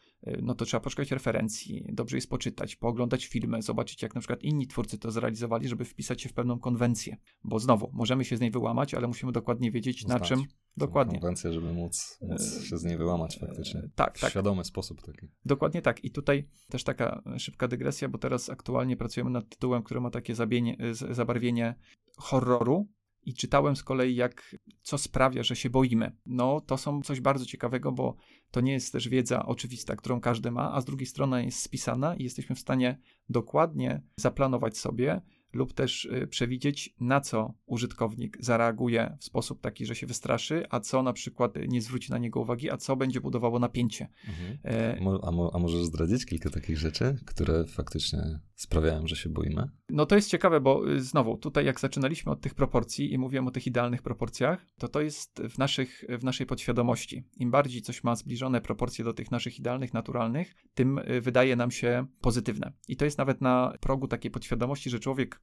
Speaker 2: no to trzeba poszukać referencji, dobrze jest poczytać, pooglądać filmy, zobaczyć jak na przykład inni twórcy to zrealizowali, żeby wpisać się w pewną konwencję. Bo znowu, możemy się z niej wyłamać, ale musimy dokładnie wiedzieć Znać. na czym. Dokładnie.
Speaker 1: Konwencję, żeby móc, móc się z niej wyłamać faktycznie.
Speaker 2: E, tak, tak.
Speaker 1: W świadomy sposób taki.
Speaker 2: Dokładnie tak. I tutaj też taka szybka dygresja, bo teraz aktualnie pracujemy nad tytułem, który ma takie zabienie, zabarwienie horroru, i czytałem z kolei, jak co sprawia, że się boimy. No, to są coś bardzo ciekawego, bo to nie jest też wiedza oczywista, którą każdy ma, a z drugiej strony jest spisana i jesteśmy w stanie dokładnie zaplanować sobie, lub też y, przewidzieć, na co użytkownik zareaguje w sposób taki, że się wystraszy, a co na przykład nie zwróci na niego uwagi, a co będzie budowało napięcie. Mhm.
Speaker 1: E... A, mo a możesz zdradzić kilka takich rzeczy, które faktycznie sprawiają, że się boimy?
Speaker 2: No to jest ciekawe, bo y, znowu, tutaj jak zaczynaliśmy od tych proporcji i mówiłem o tych idealnych proporcjach, to to jest w, naszych, w naszej podświadomości. Im bardziej coś ma zbliżone proporcje do tych naszych idealnych, naturalnych, tym y, wydaje nam się pozytywne. I to jest nawet na progu takiej podświadomości, że człowiek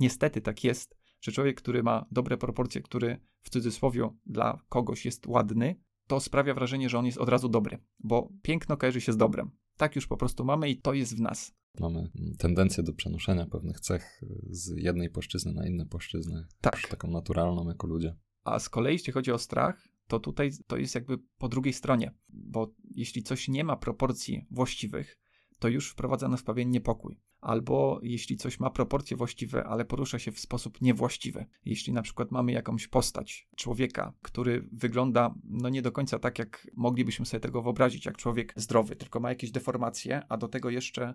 Speaker 2: Niestety tak jest, że człowiek, który ma dobre proporcje, który w cudzysłowie dla kogoś jest ładny, to sprawia wrażenie, że on jest od razu dobry, bo piękno kojarzy się z dobrem. Tak już po prostu mamy i to jest w nas.
Speaker 1: Mamy tendencję do przenoszenia pewnych cech z jednej płaszczyzny na inne płaszczyzny.
Speaker 2: Tak.
Speaker 1: Taką naturalną jako ludzie.
Speaker 2: A z kolei, jeśli chodzi o strach, to tutaj to jest jakby po drugiej stronie, bo jeśli coś nie ma proporcji właściwych, to już wprowadza nas pewien niepokój albo jeśli coś ma proporcje właściwe, ale porusza się w sposób niewłaściwy. Jeśli na przykład mamy jakąś postać człowieka, który wygląda no nie do końca tak, jak moglibyśmy sobie tego wyobrazić, jak człowiek zdrowy, tylko ma jakieś deformacje, a do tego jeszcze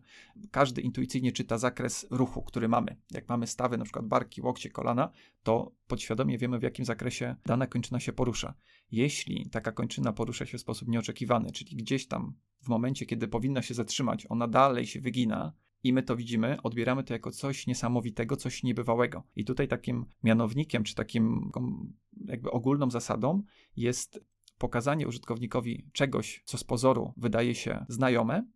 Speaker 2: każdy intuicyjnie czyta zakres ruchu, który mamy. Jak mamy stawy, na przykład barki, łokcie, kolana, to podświadomie wiemy, w jakim zakresie dana kończyna się porusza. Jeśli taka kończyna porusza się w sposób nieoczekiwany, czyli gdzieś tam w momencie, kiedy powinna się zatrzymać, ona dalej się wygina, i my to widzimy, odbieramy to jako coś niesamowitego, coś niebywałego. I tutaj takim mianownikiem, czy takim jakby ogólną zasadą jest pokazanie użytkownikowi czegoś, co z pozoru wydaje się znajome,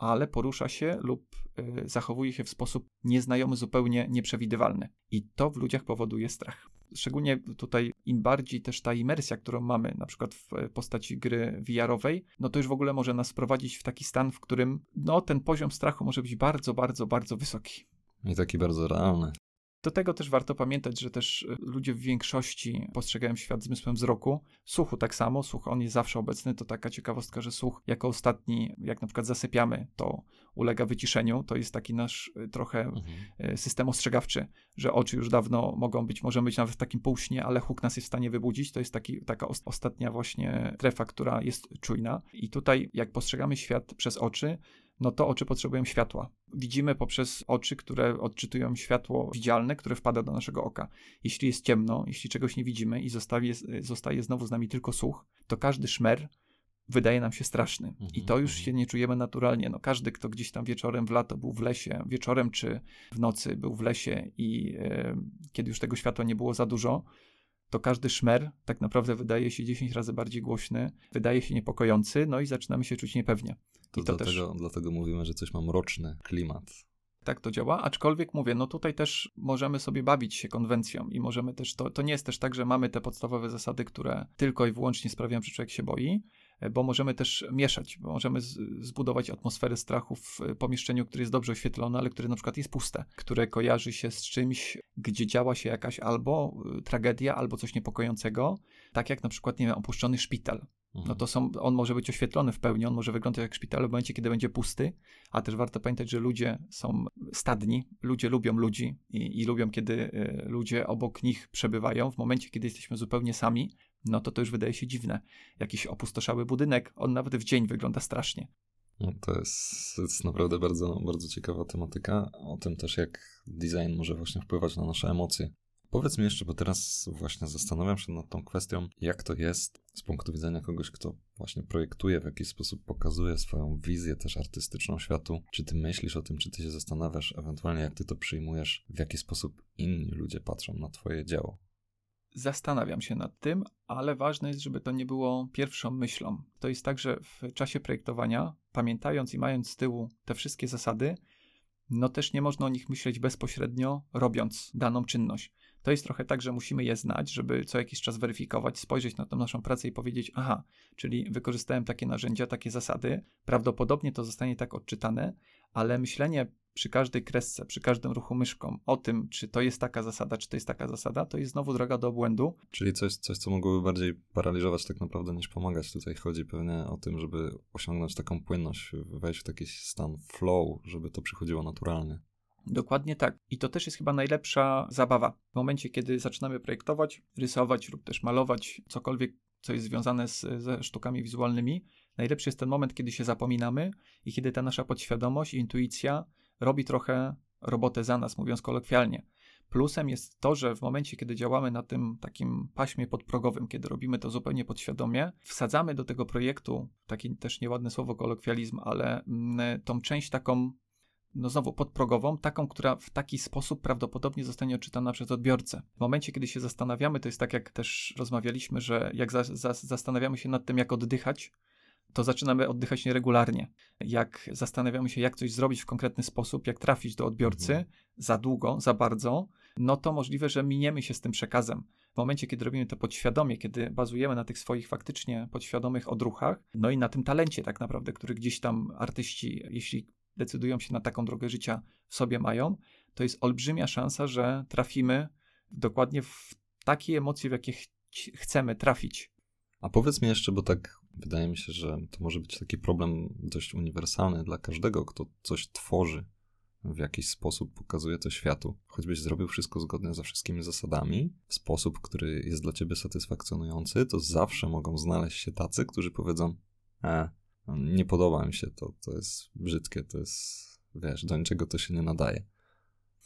Speaker 2: ale porusza się lub y, zachowuje się w sposób nieznajomy, zupełnie nieprzewidywalny. I to w ludziach powoduje strach. Szczególnie tutaj im bardziej też ta imersja, którą mamy, na przykład w postaci gry VR-owej, no to już w ogóle może nas prowadzić w taki stan, w którym no, ten poziom strachu może być bardzo, bardzo, bardzo wysoki.
Speaker 1: I taki bardzo realny.
Speaker 2: Do tego też warto pamiętać, że też e, ludzie w większości postrzegają świat zmysłem wzroku. Słuchu tak samo, słuch on jest zawsze obecny, to taka ciekawostka, że słuch jako ostatni, jak na przykład zasypiamy, to ulega wyciszeniu, to jest taki nasz e, trochę mhm. E, system ostrzegawczy, że oczy już dawno mogą być, możemy być nawet w takim półśnie, ale huk nas jest w stanie wybudzić, to jest taki, taka ostatnia właśnie trefa, która jest czujna i tutaj jak postrzegamy świat przez oczy, no to oczy potrzebują światła. Widzimy poprzez oczy, które odczytują światło widzialne, które wpada do naszego oka. Jeśli jest ciemno, jeśli czegoś nie widzimy i zostaje, zostaje znowu z nami tylko słuch, to każdy szmer wydaje nam się straszny. Mhm, I to już mhm. się nie czujemy naturalnie. No, każdy, kto gdzieś tam wieczorem w lato był w lesie, wieczorem czy w nocy był w lesie i e, kiedy już tego światła nie było za dużo, to każdy szmer tak naprawdę wydaje się 10 razy bardziej głośny, wydaje się niepokojący, no i zaczynamy się czuć niepewnie.
Speaker 1: To, to dlatego, też... dlatego mówimy, że coś ma mroczny klimat.
Speaker 2: Tak to działa, aczkolwiek mówię, no tutaj też możemy sobie bawić się konwencją i możemy też, to, to nie jest też tak, że mamy te podstawowe zasady, które tylko i wyłącznie sprawiają, że człowiek się boi, bo możemy też mieszać, bo możemy zbudować atmosferę strachu w pomieszczeniu, które jest dobrze oświetlone, ale które na przykład jest puste, które kojarzy się z czymś, gdzie działa się jakaś albo y, tragedia, albo coś niepokojącego, tak jak na przykład, nie wiem, opuszczony szpital. No mhm. to są, on może być oświetlony w pełni, on może wyglądać jak szpital w momencie, kiedy będzie pusty, a też warto pamiętać, że ludzie są stadni, ludzie lubią ludzi i, i lubią, kiedy y, ludzie obok nich przebywają. W momencie, kiedy jesteśmy zupełnie sami, no to to już wydaje się dziwne. Jakiś opustoszały budynek, on nawet w dzień wygląda strasznie.
Speaker 1: No to jest, jest naprawdę bardzo, bardzo ciekawa tematyka. O tym też, jak design może właśnie wpływać na nasze emocje. Powiedz mi jeszcze, bo teraz właśnie zastanawiam się nad tą kwestią, jak to jest z punktu widzenia kogoś, kto właśnie projektuje, w jakiś sposób pokazuje swoją wizję też artystyczną światu. Czy ty myślisz o tym, czy ty się zastanawiasz, ewentualnie jak ty to przyjmujesz, w jaki sposób inni ludzie patrzą na twoje dzieło?
Speaker 2: Zastanawiam się nad tym, ale ważne jest, żeby to nie było pierwszą myślą. To jest tak, że w czasie projektowania, pamiętając i mając z tyłu te wszystkie zasady, no też nie można o nich myśleć bezpośrednio, robiąc daną czynność. To jest trochę tak, że musimy je znać, żeby co jakiś czas weryfikować, spojrzeć na tę naszą pracę i powiedzieć: Aha, czyli wykorzystałem takie narzędzia, takie zasady, prawdopodobnie to zostanie tak odczytane, ale myślenie przy każdej kresce, przy każdym ruchu myszką o tym, czy to jest taka zasada, czy to jest taka zasada, to jest znowu droga do obłędu.
Speaker 1: Czyli coś, coś co mogłoby bardziej paraliżować tak naprawdę niż pomagać. Tutaj chodzi pewnie o tym, żeby osiągnąć taką płynność, wejść w taki stan flow, żeby to przychodziło naturalnie.
Speaker 2: Dokładnie tak. I to też jest chyba najlepsza zabawa. W momencie, kiedy zaczynamy projektować, rysować lub też malować cokolwiek, co jest związane z, ze sztukami wizualnymi, najlepszy jest ten moment, kiedy się zapominamy i kiedy ta nasza podświadomość, intuicja robi trochę robotę za nas, mówiąc kolokwialnie. Plusem jest to, że w momencie, kiedy działamy na tym takim paśmie podprogowym, kiedy robimy to zupełnie podświadomie, wsadzamy do tego projektu, takie też nieładne słowo kolokwializm, ale mm, tą część taką no znowu podprogową, taką, która w taki sposób prawdopodobnie zostanie odczytana przez odbiorcę. W momencie, kiedy się zastanawiamy, to jest tak, jak też rozmawialiśmy, że jak za, za, zastanawiamy się nad tym, jak oddychać, to zaczynamy oddychać nieregularnie. Jak zastanawiamy się, jak coś zrobić w konkretny sposób, jak trafić do odbiorcy mhm. za długo, za bardzo, no to możliwe, że miniemy się z tym przekazem. W momencie, kiedy robimy to podświadomie, kiedy bazujemy na tych swoich faktycznie podświadomych odruchach, no i na tym talencie tak naprawdę, który gdzieś tam artyści, jeśli decydują się na taką drogę życia w sobie mają, to jest olbrzymia szansa, że trafimy dokładnie w takie emocje, w jakie ch chcemy trafić.
Speaker 1: A powiedz mi jeszcze, bo tak wydaje mi się, że to może być taki problem dość uniwersalny dla każdego, kto coś tworzy w jakiś sposób, pokazuje to światu. Choćbyś zrobił wszystko zgodnie ze wszystkimi zasadami, w sposób, który jest dla ciebie satysfakcjonujący, to zawsze mogą znaleźć się tacy, którzy powiedzą: E, nie podoba mi się to, to jest brzydkie, to jest, wiesz, do niczego to się nie nadaje.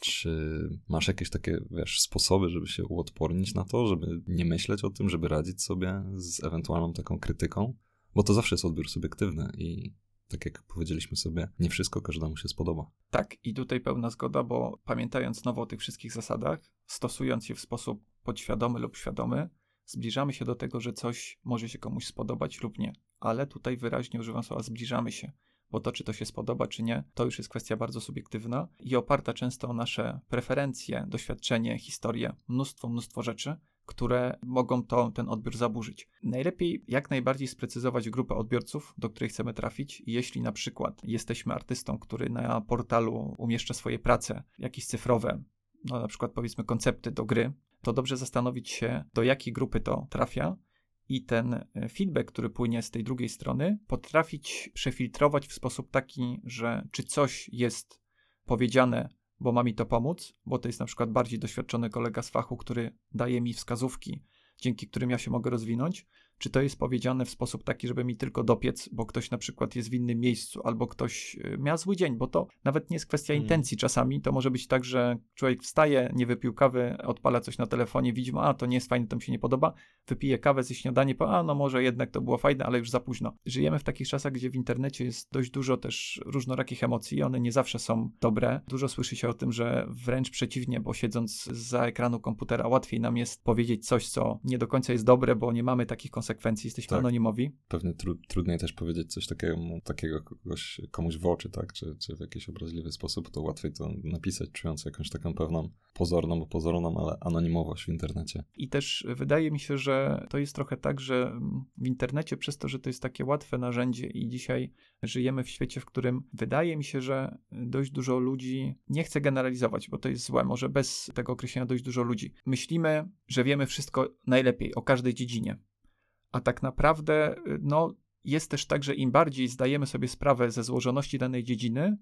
Speaker 1: Czy masz jakieś takie, wiesz, sposoby, żeby się uodpornić na to, żeby nie myśleć o tym, żeby radzić sobie z ewentualną taką krytyką? Bo to zawsze jest odbiór subiektywny i tak jak powiedzieliśmy sobie, nie wszystko każdemu się spodoba.
Speaker 2: Tak, i tutaj pełna zgoda, bo pamiętając znowu o tych wszystkich zasadach, stosując je w sposób podświadomy lub świadomy, zbliżamy się do tego, że coś może się komuś spodobać lub nie. Ale tutaj wyraźnie używam słowa zbliżamy się, bo to, czy to się spodoba, czy nie, to już jest kwestia bardzo subiektywna i oparta często o nasze preferencje, doświadczenie, historię, mnóstwo, mnóstwo rzeczy, które mogą to, ten odbiór zaburzyć. Najlepiej jak najbardziej sprecyzować grupę odbiorców, do której chcemy trafić. Jeśli na przykład jesteśmy artystą, który na portalu umieszcza swoje prace, jakieś cyfrowe, no na przykład powiedzmy koncepty do gry, to dobrze zastanowić się, do jakiej grupy to trafia i ten e, feedback, który płynie z tej drugiej strony, potrafić przefiltrować w sposób taki, że czy coś jest powiedziane, bo ma mi to pomóc, bo to jest na przykład bardziej doświadczony kolega z fachu, który daje mi wskazówki, dzięki którym ja się mogę rozwinąć, czy to jest powiedziane w sposób taki, żeby mi tylko dopiec, bo ktoś na przykład jest w innym miejscu, albo ktoś y, miał zły dzień, bo to nawet nie jest kwestia hmm. intencji czasami. To może być tak, że człowiek wstaje, nie wypił kawy, odpala coś na telefonie, widzi, a to nie jest fajne, to mi się nie podoba, wypije kawę ze śniadanie, po, a no może jednak to było fajne, ale już za późno. Żyjemy w takich czasach, gdzie w internecie jest dość dużo też różnorakich emocji, one nie zawsze są dobre. Dużo słyszy się o tym, że wręcz przeciwnie, bo siedząc za ekranu komputera łatwiej nam jest powiedzieć coś, co nie do końca jest dobre, bo nie mamy takich konsekwencji konsekwencji jesteśmy tak. anonimowi.
Speaker 1: Pewnie tru, trudniej też powiedzieć coś takiego, takiego kogoś, komuś w oczy, tak? Czy, czy w jakiś obraźliwy sposób, to łatwiej to napisać, czując jakąś taką pewną pozorną, bo pozorną, ale anonimowość w internecie.
Speaker 2: I też wydaje mi się, że to jest trochę tak, że w internecie przez to, że to jest takie łatwe narzędzie i dzisiaj żyjemy w świecie, w którym wydaje mi się, że dość dużo ludzi nie chce generalizować, bo to jest złe, może bez tego określenia dość dużo ludzi. Myślimy, że wiemy wszystko najlepiej o każdej dziedzinie a tak naprawdę y, no, jest też tak, że im bardziej zdajemy sobie sprawę ze złożoności danej dziedziny,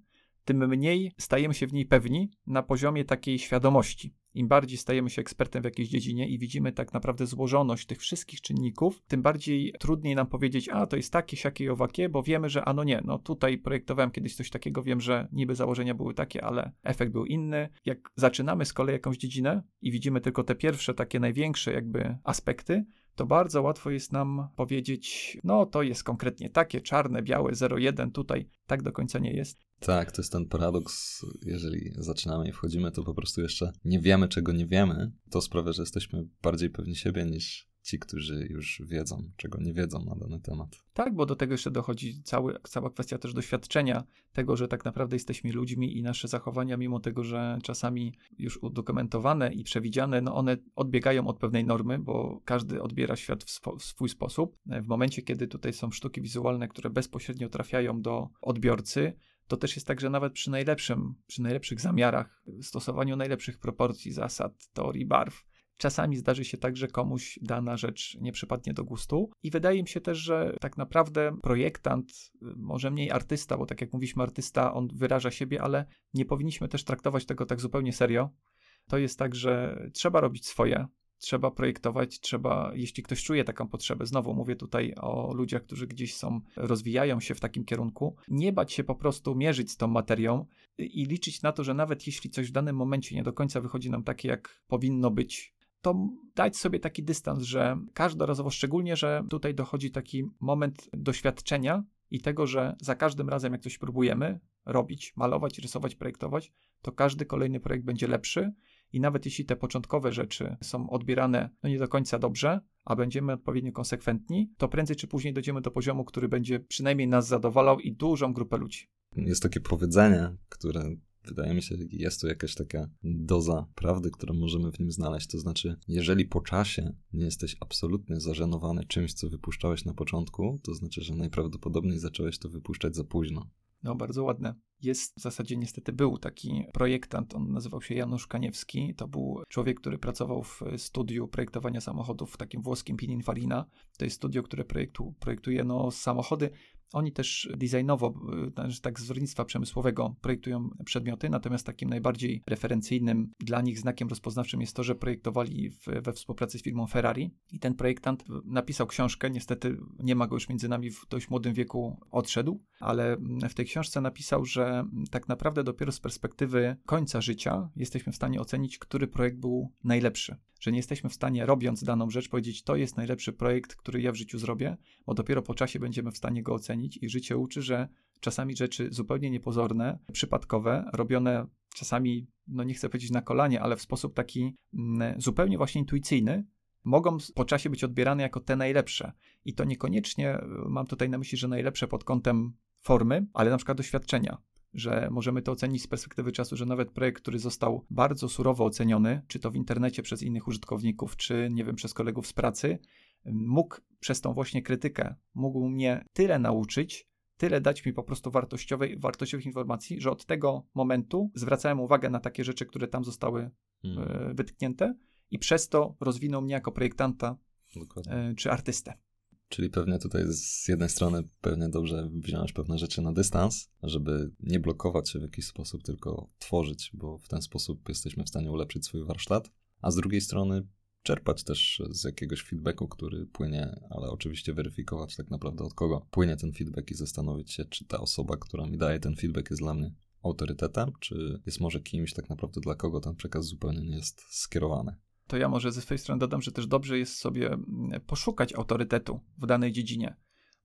Speaker 2: tym mniej stajemy się w niej pewni na poziomie takiej świadomości. Im bardziej stajemy się ekspertem w jakiejś dziedzinie i widzimy tak naprawdę złożoność tych wszystkich czynników, tym bardziej trudniej nam powiedzieć, a to jest takie, siakie i owakie, bo wiemy, że ano nie, no tutaj projektowałem kiedyś coś takiego, wiem, że niby założenia były takie, ale efekt był inny. Jak zaczynamy z kolei jakąś dziedzinę i widzimy tylko te pierwsze, takie największe jakby aspekty, to bardzo łatwo jest nam powiedzieć, no to jest konkretnie takie, czarne, białe, 0,1, tutaj tak do końca nie jest.
Speaker 1: Tak, to jest ten paradoks, jeżeli zaczynamy i wchodzimy, to po prostu jeszcze nie wiemy, czego nie wiemy. To sprawia, że jesteśmy bardziej pewni siebie niż ci, którzy już wiedzą, czego nie wiedzą na dany temat.
Speaker 2: Tak, bo do tego jeszcze dochodzi cały, cała kwestia też doświadczenia, tego, że tak naprawdę jesteśmy ludźmi i nasze zachowania, mimo tego, że czasami już udokumentowane i przewidziane, no one odbiegają od pewnej normy, bo każdy odbiera świat w, spo, w swój sposób. W momencie, kiedy tutaj są sztuki wizualne, które bezpośrednio trafiają do odbiorcy, to też jest tak, że nawet przy najlepszym, przy najlepszych zamiarach, stosowaniu najlepszych proporcji, zasad, teorii barw, czasami zdarzy się tak, że komuś dana rzecz nie przypadnie do gustu. I wydaje mi się też, że tak naprawdę projektant, może mniej artysta, bo tak jak mówiliśmy, artysta, on wyraża siebie, ale nie powinniśmy też traktować tego tak zupełnie serio. To jest tak, że trzeba robić swoje, trzeba projektować, trzeba, jeśli ktoś czuje taką potrzebę, znowu mówię tutaj o ludziach, którzy gdzieś są, rozwijają się w takim kierunku, nie bać się po prostu mierzyć z tą materią i liczyć na to, że nawet jeśli coś w danym momencie nie do końca wychodzi nam takie, jak powinno być, to dać sobie taki dystans, że każdorazowo, szczególnie, że tutaj dochodzi taki moment doświadczenia i tego, że za każdym razem, jak coś próbujemy robić, malować, rysować, projektować, to każdy kolejny projekt będzie lepszy i nawet jeśli te początkowe rzeczy są odbierane no nie do końca dobrze, a będziemy odpowiednio konsekwentni, to prędzej czy później dojdziemy do poziomu, który będzie przynajmniej nas zadowalał i dużą grupę ludzi.
Speaker 1: Jest takie powiedzenie, które wydaje mi się, jest tu jakaś taka doza prawdy, którą możemy w nim znaleźć. To znaczy, jeżeli po czasie nie jesteś absolutnie zażenowany czymś, co wypuszczałeś na początku, to znaczy, że najprawdopodobniej zacząłeś to wypuszczać za późno.
Speaker 2: No, bardzo ładne. Jest w zasadzie niestety był taki projektant, on nazywał się Janusz Kaniewski. To był człowiek, który pracował w studiu projektowania samochodów w takim włoskim Pininfarina. To jest studio, które projektu, projektuje no, samochody oni też designowo, y, tak z wzornictwa przemysłowego projektują przedmioty, natomiast takim najbardziej referencyjnym dla nich znakiem rozpoznawczym jest to, że projektowali w, we współpracy z firmą Ferrari i ten projektant napisał książkę, niestety nie ma go już między nami, w dość młodym wieku odszedł, ale w tej książce napisał, że tak naprawdę dopiero z perspektywy końca życia jesteśmy w stanie ocenić, który projekt był najlepszy. Że nie jesteśmy w stanie, robiąc daną rzecz, powiedzieć, to jest najlepszy projekt, który ja w życiu zrobię, bo dopiero po czasie będziemy w stanie go ocenić i życie uczy, że czasami rzeczy zupełnie niepozorne, przypadkowe, robione czasami, no nie chcę powiedzieć na kolanie, ale w sposób taki mm, zupełnie właśnie intuicyjny, mogą po czasie być odbierane jako te najlepsze. I to niekoniecznie mam tutaj na myśli, że najlepsze pod kątem formy, ale na przykład doświadczenia że możemy to ocenić z perspektywy czasu, że nawet projekt, który został bardzo surowo oceniony, czy to w internecie przez innych użytkowników, czy nie wiem, przez kolegów z pracy, mógł przez tą właśnie krytykę, mógł mnie tyle nauczyć, tyle dać mi po prostu wartościowej, wartościowych informacji, że od tego momentu zwracałem uwagę na takie rzeczy, które tam zostały hmm. E, wytknięte i przez to rozwinął mnie jako projektanta Dokładnie. E, czy artystę.
Speaker 1: Czyli pewnie tutaj z jednej strony pewnie dobrze wziąć pewne rzeczy na dystans, żeby nie blokować się w jakiś sposób, tylko tworzyć, bo w ten sposób jesteśmy w stanie ulepszyć swój warsztat, a z drugiej strony czerpać też z jakiegoś feedbacku, który płynie, ale oczywiście weryfikować tak naprawdę od kogo płynie ten feedback i zastanowić się, czy ta osoba, która mi daje ten feedback jest dla mnie autorytetem, czy jest może kimś tak naprawdę dla kogo ten przekaz zupełnie nie jest skierowany.
Speaker 2: To ja może ze swojej strony dodam, że też dobrze jest sobie mm, poszukać autorytetu w danej dziedzinie,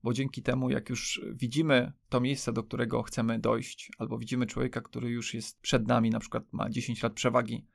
Speaker 2: bo dzięki temu, jak już widzimy to miejsce, do którego chcemy dojść, albo widzimy człowieka, który już jest przed nami, na przykład ma 10 lat przewagi,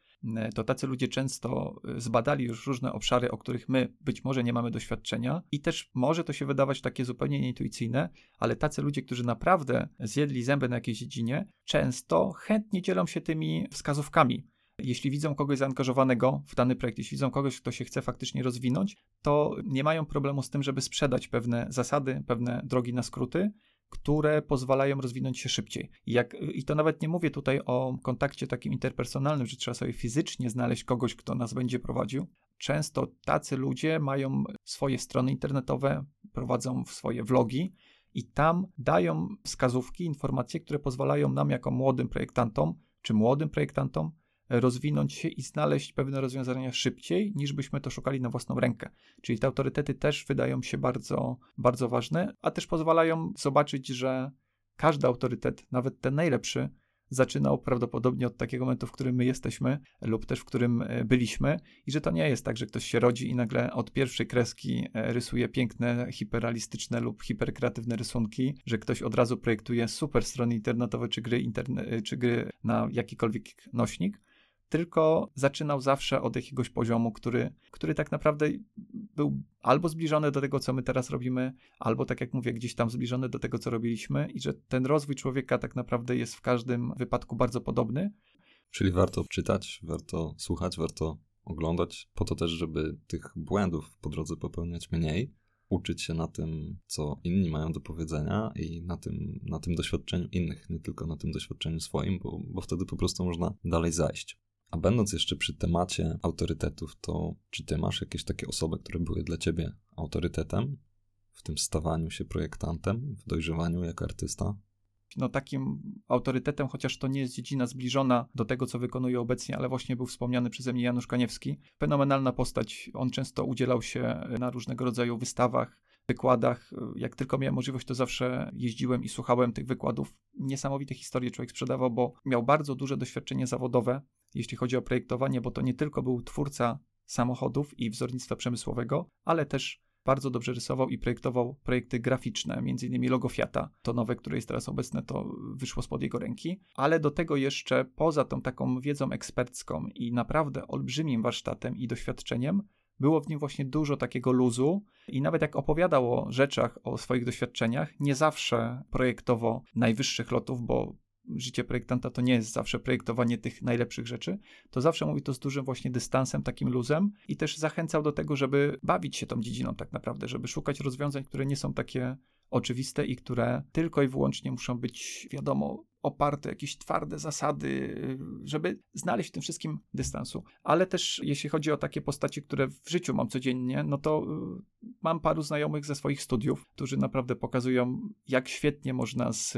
Speaker 2: to tacy ludzie często y, zbadali już różne obszary, o których my być może nie mamy doświadczenia, i też może to się wydawać takie zupełnie nieintuicyjne, ale tacy ludzie, którzy naprawdę zjedli zęby na jakiejś dziedzinie, często chętnie dzielą się tymi wskazówkami. Jeśli widzą kogoś zaangażowanego w dany projekt, jeśli widzą kogoś, kto się chce faktycznie rozwinąć, to nie mają problemu z tym, żeby sprzedać pewne zasady, pewne drogi na skróty, które pozwalają rozwinąć się szybciej. Jak, I to nawet nie mówię tutaj o kontakcie takim interpersonalnym, że trzeba sobie fizycznie znaleźć kogoś, kto nas będzie prowadził. Często tacy ludzie mają swoje strony internetowe, prowadzą swoje vlogi i tam dają wskazówki, informacje, które pozwalają nam, jako młodym projektantom, czy młodym projektantom, rozwinąć się i znaleźć pewne rozwiązania szybciej, niż byśmy to szukali na własną rękę. Czyli te autorytety też wydają się bardzo, bardzo ważne, a też pozwalają zobaczyć, że każdy autorytet, nawet ten najlepszy, zaczynał prawdopodobnie od takiego momentu, w którym my jesteśmy, lub też w którym e, byliśmy, i że to nie jest tak, że ktoś się rodzi i nagle od pierwszej kreski e, rysuje piękne, hiperrealistyczne lub hiperkreatywne rysunki, że ktoś od razu projektuje super strony internetowe czy gry, interne, czy gry na jakikolwiek nośnik tylko zaczynał zawsze od jakiegoś poziomu, który, który tak naprawdę był albo zbliżony do tego, co my teraz robimy, albo tak jak mówię, gdzieś tam zbliżony do tego, co robiliśmy, i że ten rozwój człowieka tak naprawdę jest w każdym wypadku bardzo podobny.
Speaker 1: Czyli warto czytać, warto słuchać, warto oglądać, po to też, żeby tych błędów po drodze popełniać mniej, uczyć się na tym, co inni mają do powiedzenia i na tym, na tym doświadczeniu innych, nie tylko na tym doświadczeniu swoim, bo, bo wtedy po prostu można dalej zajść. A będąc jeszcze przy temacie autorytetów, to czy ty masz jakieś takie osoby, które były dla ciebie autorytetem w tym stawaniu się projektantem, w dojrzewaniu jako artysta?
Speaker 2: no, takim autorytetem, chociaż to nie jest dziedzina zbliżona do tego, co wykonuje obecnie, ale właśnie był wspomniany przeze mnie Janusz Kaniewski. Fenomenalna postać. On często udzielał się na różnego rodzaju wystawach, wykładach. Jak tylko miałem możliwość, to zawsze jeździłem i słuchałem tych wykładów. Niesamowite historie człowiek sprzedawał, bo miał bardzo duże doświadczenie zawodowe, jeśli chodzi o projektowanie, bo to nie tylko był twórca samochodów i wzornictwa przemysłowego, ale też bardzo dobrze rysował i projektował projekty graficzne, innymi logo Fiata. To nowe, które jest teraz obecne, to wyszło spod jego ręki. Ale do tego jeszcze, poza tą taką wiedzą ekspercką i naprawdę olbrzymim warsztatem i doświadczeniem, było w nim właśnie dużo takiego luzu i nawet jak opowiadał o rzeczach, o swoich doświadczeniach, nie zawsze projektowo najwyższych lotów, bo życie projektanta to nie jest zawsze projektowanie tych najlepszych rzeczy, to zawsze mówi to z dużym właśnie dystansem, takim luzem i też zachęcał do tego, żeby bawić się tą dziedziną tak naprawdę, żeby szukać rozwiązań, które nie są takie oczywiste i które tylko i wyłącznie muszą być, wiadomo, oparte, jakieś twarde zasady, żeby znaleźć w tym wszystkim dystansu. Ale też jeśli chodzi o takie postacie, które w życiu mam codziennie, no to y, mam paru znajomych ze swoich studiów, którzy naprawdę pokazują, jak świetnie można z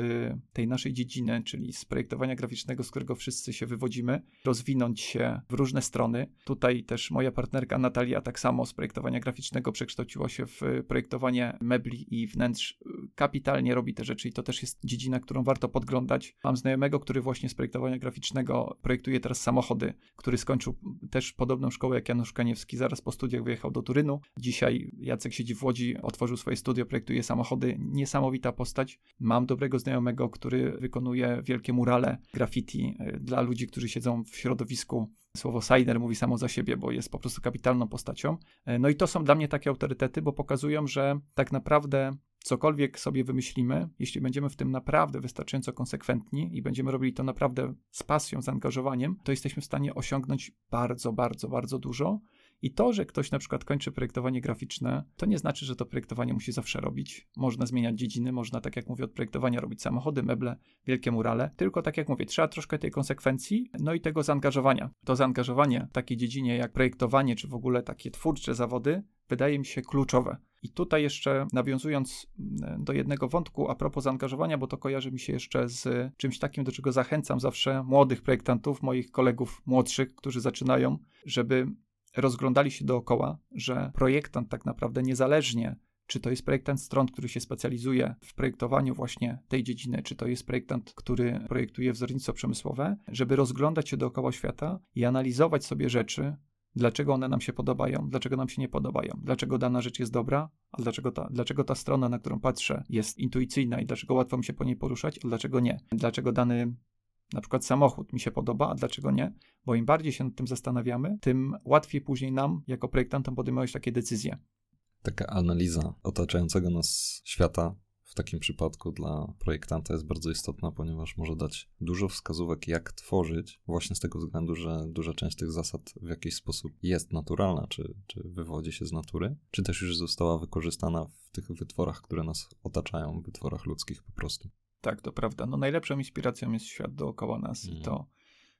Speaker 2: tej naszej dziedziny, czyli z projektowania graficznego, z którego wszyscy się wywodzimy, rozwinąć się w różne strony. Tutaj też moja partnerka Natalia tak samo z projektowania graficznego przekształciła się w projektowanie mebli i wnętrz. Kapitalnie robi te rzeczy i to też jest dziedzina, którą warto podglądać Mam znajomego, który właśnie z projektowania graficznego projektuje teraz samochody, który skończył też podobną szkołę jak Janusz Kaniewski. Zaraz po studiach wyjechał do Turynu. Dzisiaj Jacek siedzi w Łodzi, otworzył swoje studio, projektuje samochody. Niesamowita postać. Mam dobrego znajomego, który wykonuje wielkie murale graffiti e, dla ludzi, którzy siedzą w środowisku Słowo Sider mówi samo za siebie, bo jest po prostu kapitalną postacią. E, no i to są dla mnie takie autorytety, bo pokazują, że tak naprawdę cokolwiek sobie wymyślimy, jeśli będziemy w tym naprawdę wystarczająco konsekwentni i będziemy robili to naprawdę z pasją, zaangażowaniem, to jesteśmy w stanie osiągnąć bardzo, bardzo, bardzo dużo. I to, że ktoś na przykład kończy projektowanie graficzne, to nie znaczy, że to projektowanie musi zawsze robić. Można zmieniać dziedziny, można, tak jak mówię, od projektowania robić samochody, meble, wielkie murale. Tylko, tak jak mówię, trzeba troszkę tej konsekwencji, no i tego zaangażowania. To zaangażowanie w takiej dziedzinie jak projektowanie, czy w ogóle takie twórcze zawody, wydaje mi się kluczowe. I tutaj jeszcze nawiązując mm, do jednego wątku a propos zaangażowania, bo to kojarzy mi się jeszcze z czymś takim, do czego zachęcam zawsze młodych projektantów, moich kolegów młodszych, którzy zaczynają, żeby rozglądali się dookoła, że projektant tak naprawdę niezależnie czy to jest projektant stron, który się specjalizuje w projektowaniu właśnie tej dziedziny, czy to jest projektant, który projektuje wzornictwo przemysłowe, żeby rozglądać się dookoła świata i analizować sobie rzeczy, dlaczego one nam się podobają, dlaczego nam się nie podobają, dlaczego dana rzecz jest dobra, a dlaczego ta, dlaczego ta strona, na którą patrzę, jest intuicyjna i dlaczego łatwo mi się po niej poruszać, a dlaczego nie, dlaczego dany na przykład samochód mi się podoba, a dlaczego nie? Bo im bardziej się nad tym zastanawiamy, tym łatwiej później nam, jako projektantom, podejmować takie decyzje.
Speaker 1: Taka analiza otaczającego nas świata takim przypadku dla projektanta jest bardzo istotna, ponieważ może dać dużo wskazówek, jak tworzyć, właśnie z tego względu, że duża część tych zasad w jakiś sposób jest naturalna, czy, czy wywodzi się z natury, czy też już została wykorzystana w tych wytworach, które nas otaczają, wytworach ludzkich po prostu.
Speaker 2: Tak, to prawda. No najlepszą inspiracją jest świat dookoła nas mm. i mhm. to,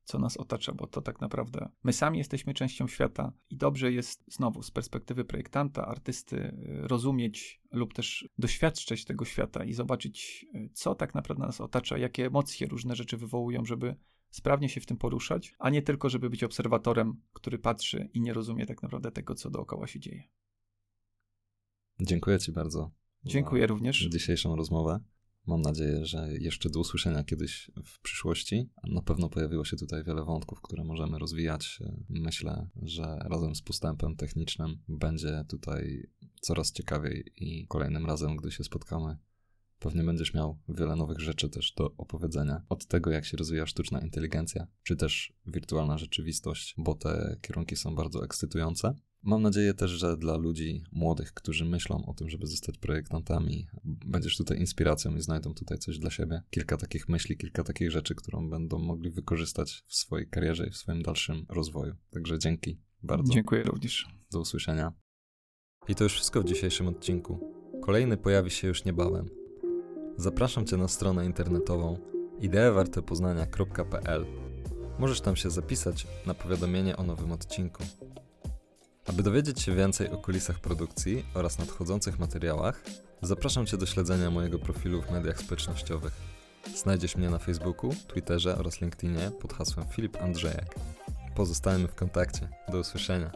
Speaker 2: co nas otacza, bo to tak naprawdę my sami jesteśmy częścią świata i dobrze jest znowu z perspektywy projektanta, artysty y, rozumieć lub też doświadczać tego świata i zobaczyć, y, co tak naprawdę nas otacza, jakie emocje różne rzeczy wywołują, żeby sprawnie się w tym poruszać, a nie tylko, żeby być obserwatorem, który patrzy i nie rozumie tak naprawdę tego, co dookoła się dzieje.
Speaker 1: Dziękuję Ci bardzo.
Speaker 2: Dziękuję również.
Speaker 1: Dzisiejszą rozmowę. Mam nadzieję, że jeszcze do usłyszenia kiedyś w przyszłości. Na pewno pojawiło się tutaj wiele wątków, które możemy rozwijać. Myślę, że razem z postępem technicznym będzie tutaj coraz ciekawiej i kolejnym razem, gdy się spotkamy, pewnie będziesz miał wiele nowych rzeczy też do opowiedzenia. Od tego, jak się rozwija sztuczna inteligencja, czy też wirtualna rzeczywistość, bo te kierunki są bardzo ekscytujące. Mam nadzieję też, że dla ludzi młodych, którzy myślą o tym, żeby zostać projektantami, będziesz tutaj inspiracją i znajdą tutaj coś dla siebie. Kilka takich myśli, kilka takich rzeczy, którą będą mogli wykorzystać w swojej karierze i w swoim dalszym rozwoju. Także dzięki bardzo.
Speaker 2: Dziękuję również.
Speaker 1: Do usłyszenia. I to już wszystko w dzisiejszym odcinku. Kolejny pojawi się już niebawem. Zapraszam Cię na stronę internetową ideewartepoznania.pl. Możesz tam się zapisać na powiadomienie o nowym odcinku. Aby dowiedzieć się więcej o kulisach produkcji oraz nadchodzących materiałach, zapraszam Cię do śledzenia mojego profilu w mediach społecznościowych. Znajdziesz mnie na Facebooku, Twitterze oraz LinkedInie pod hasłem Filip Andrzejek. Pozostajemy w kontakcie. Do usłyszenia.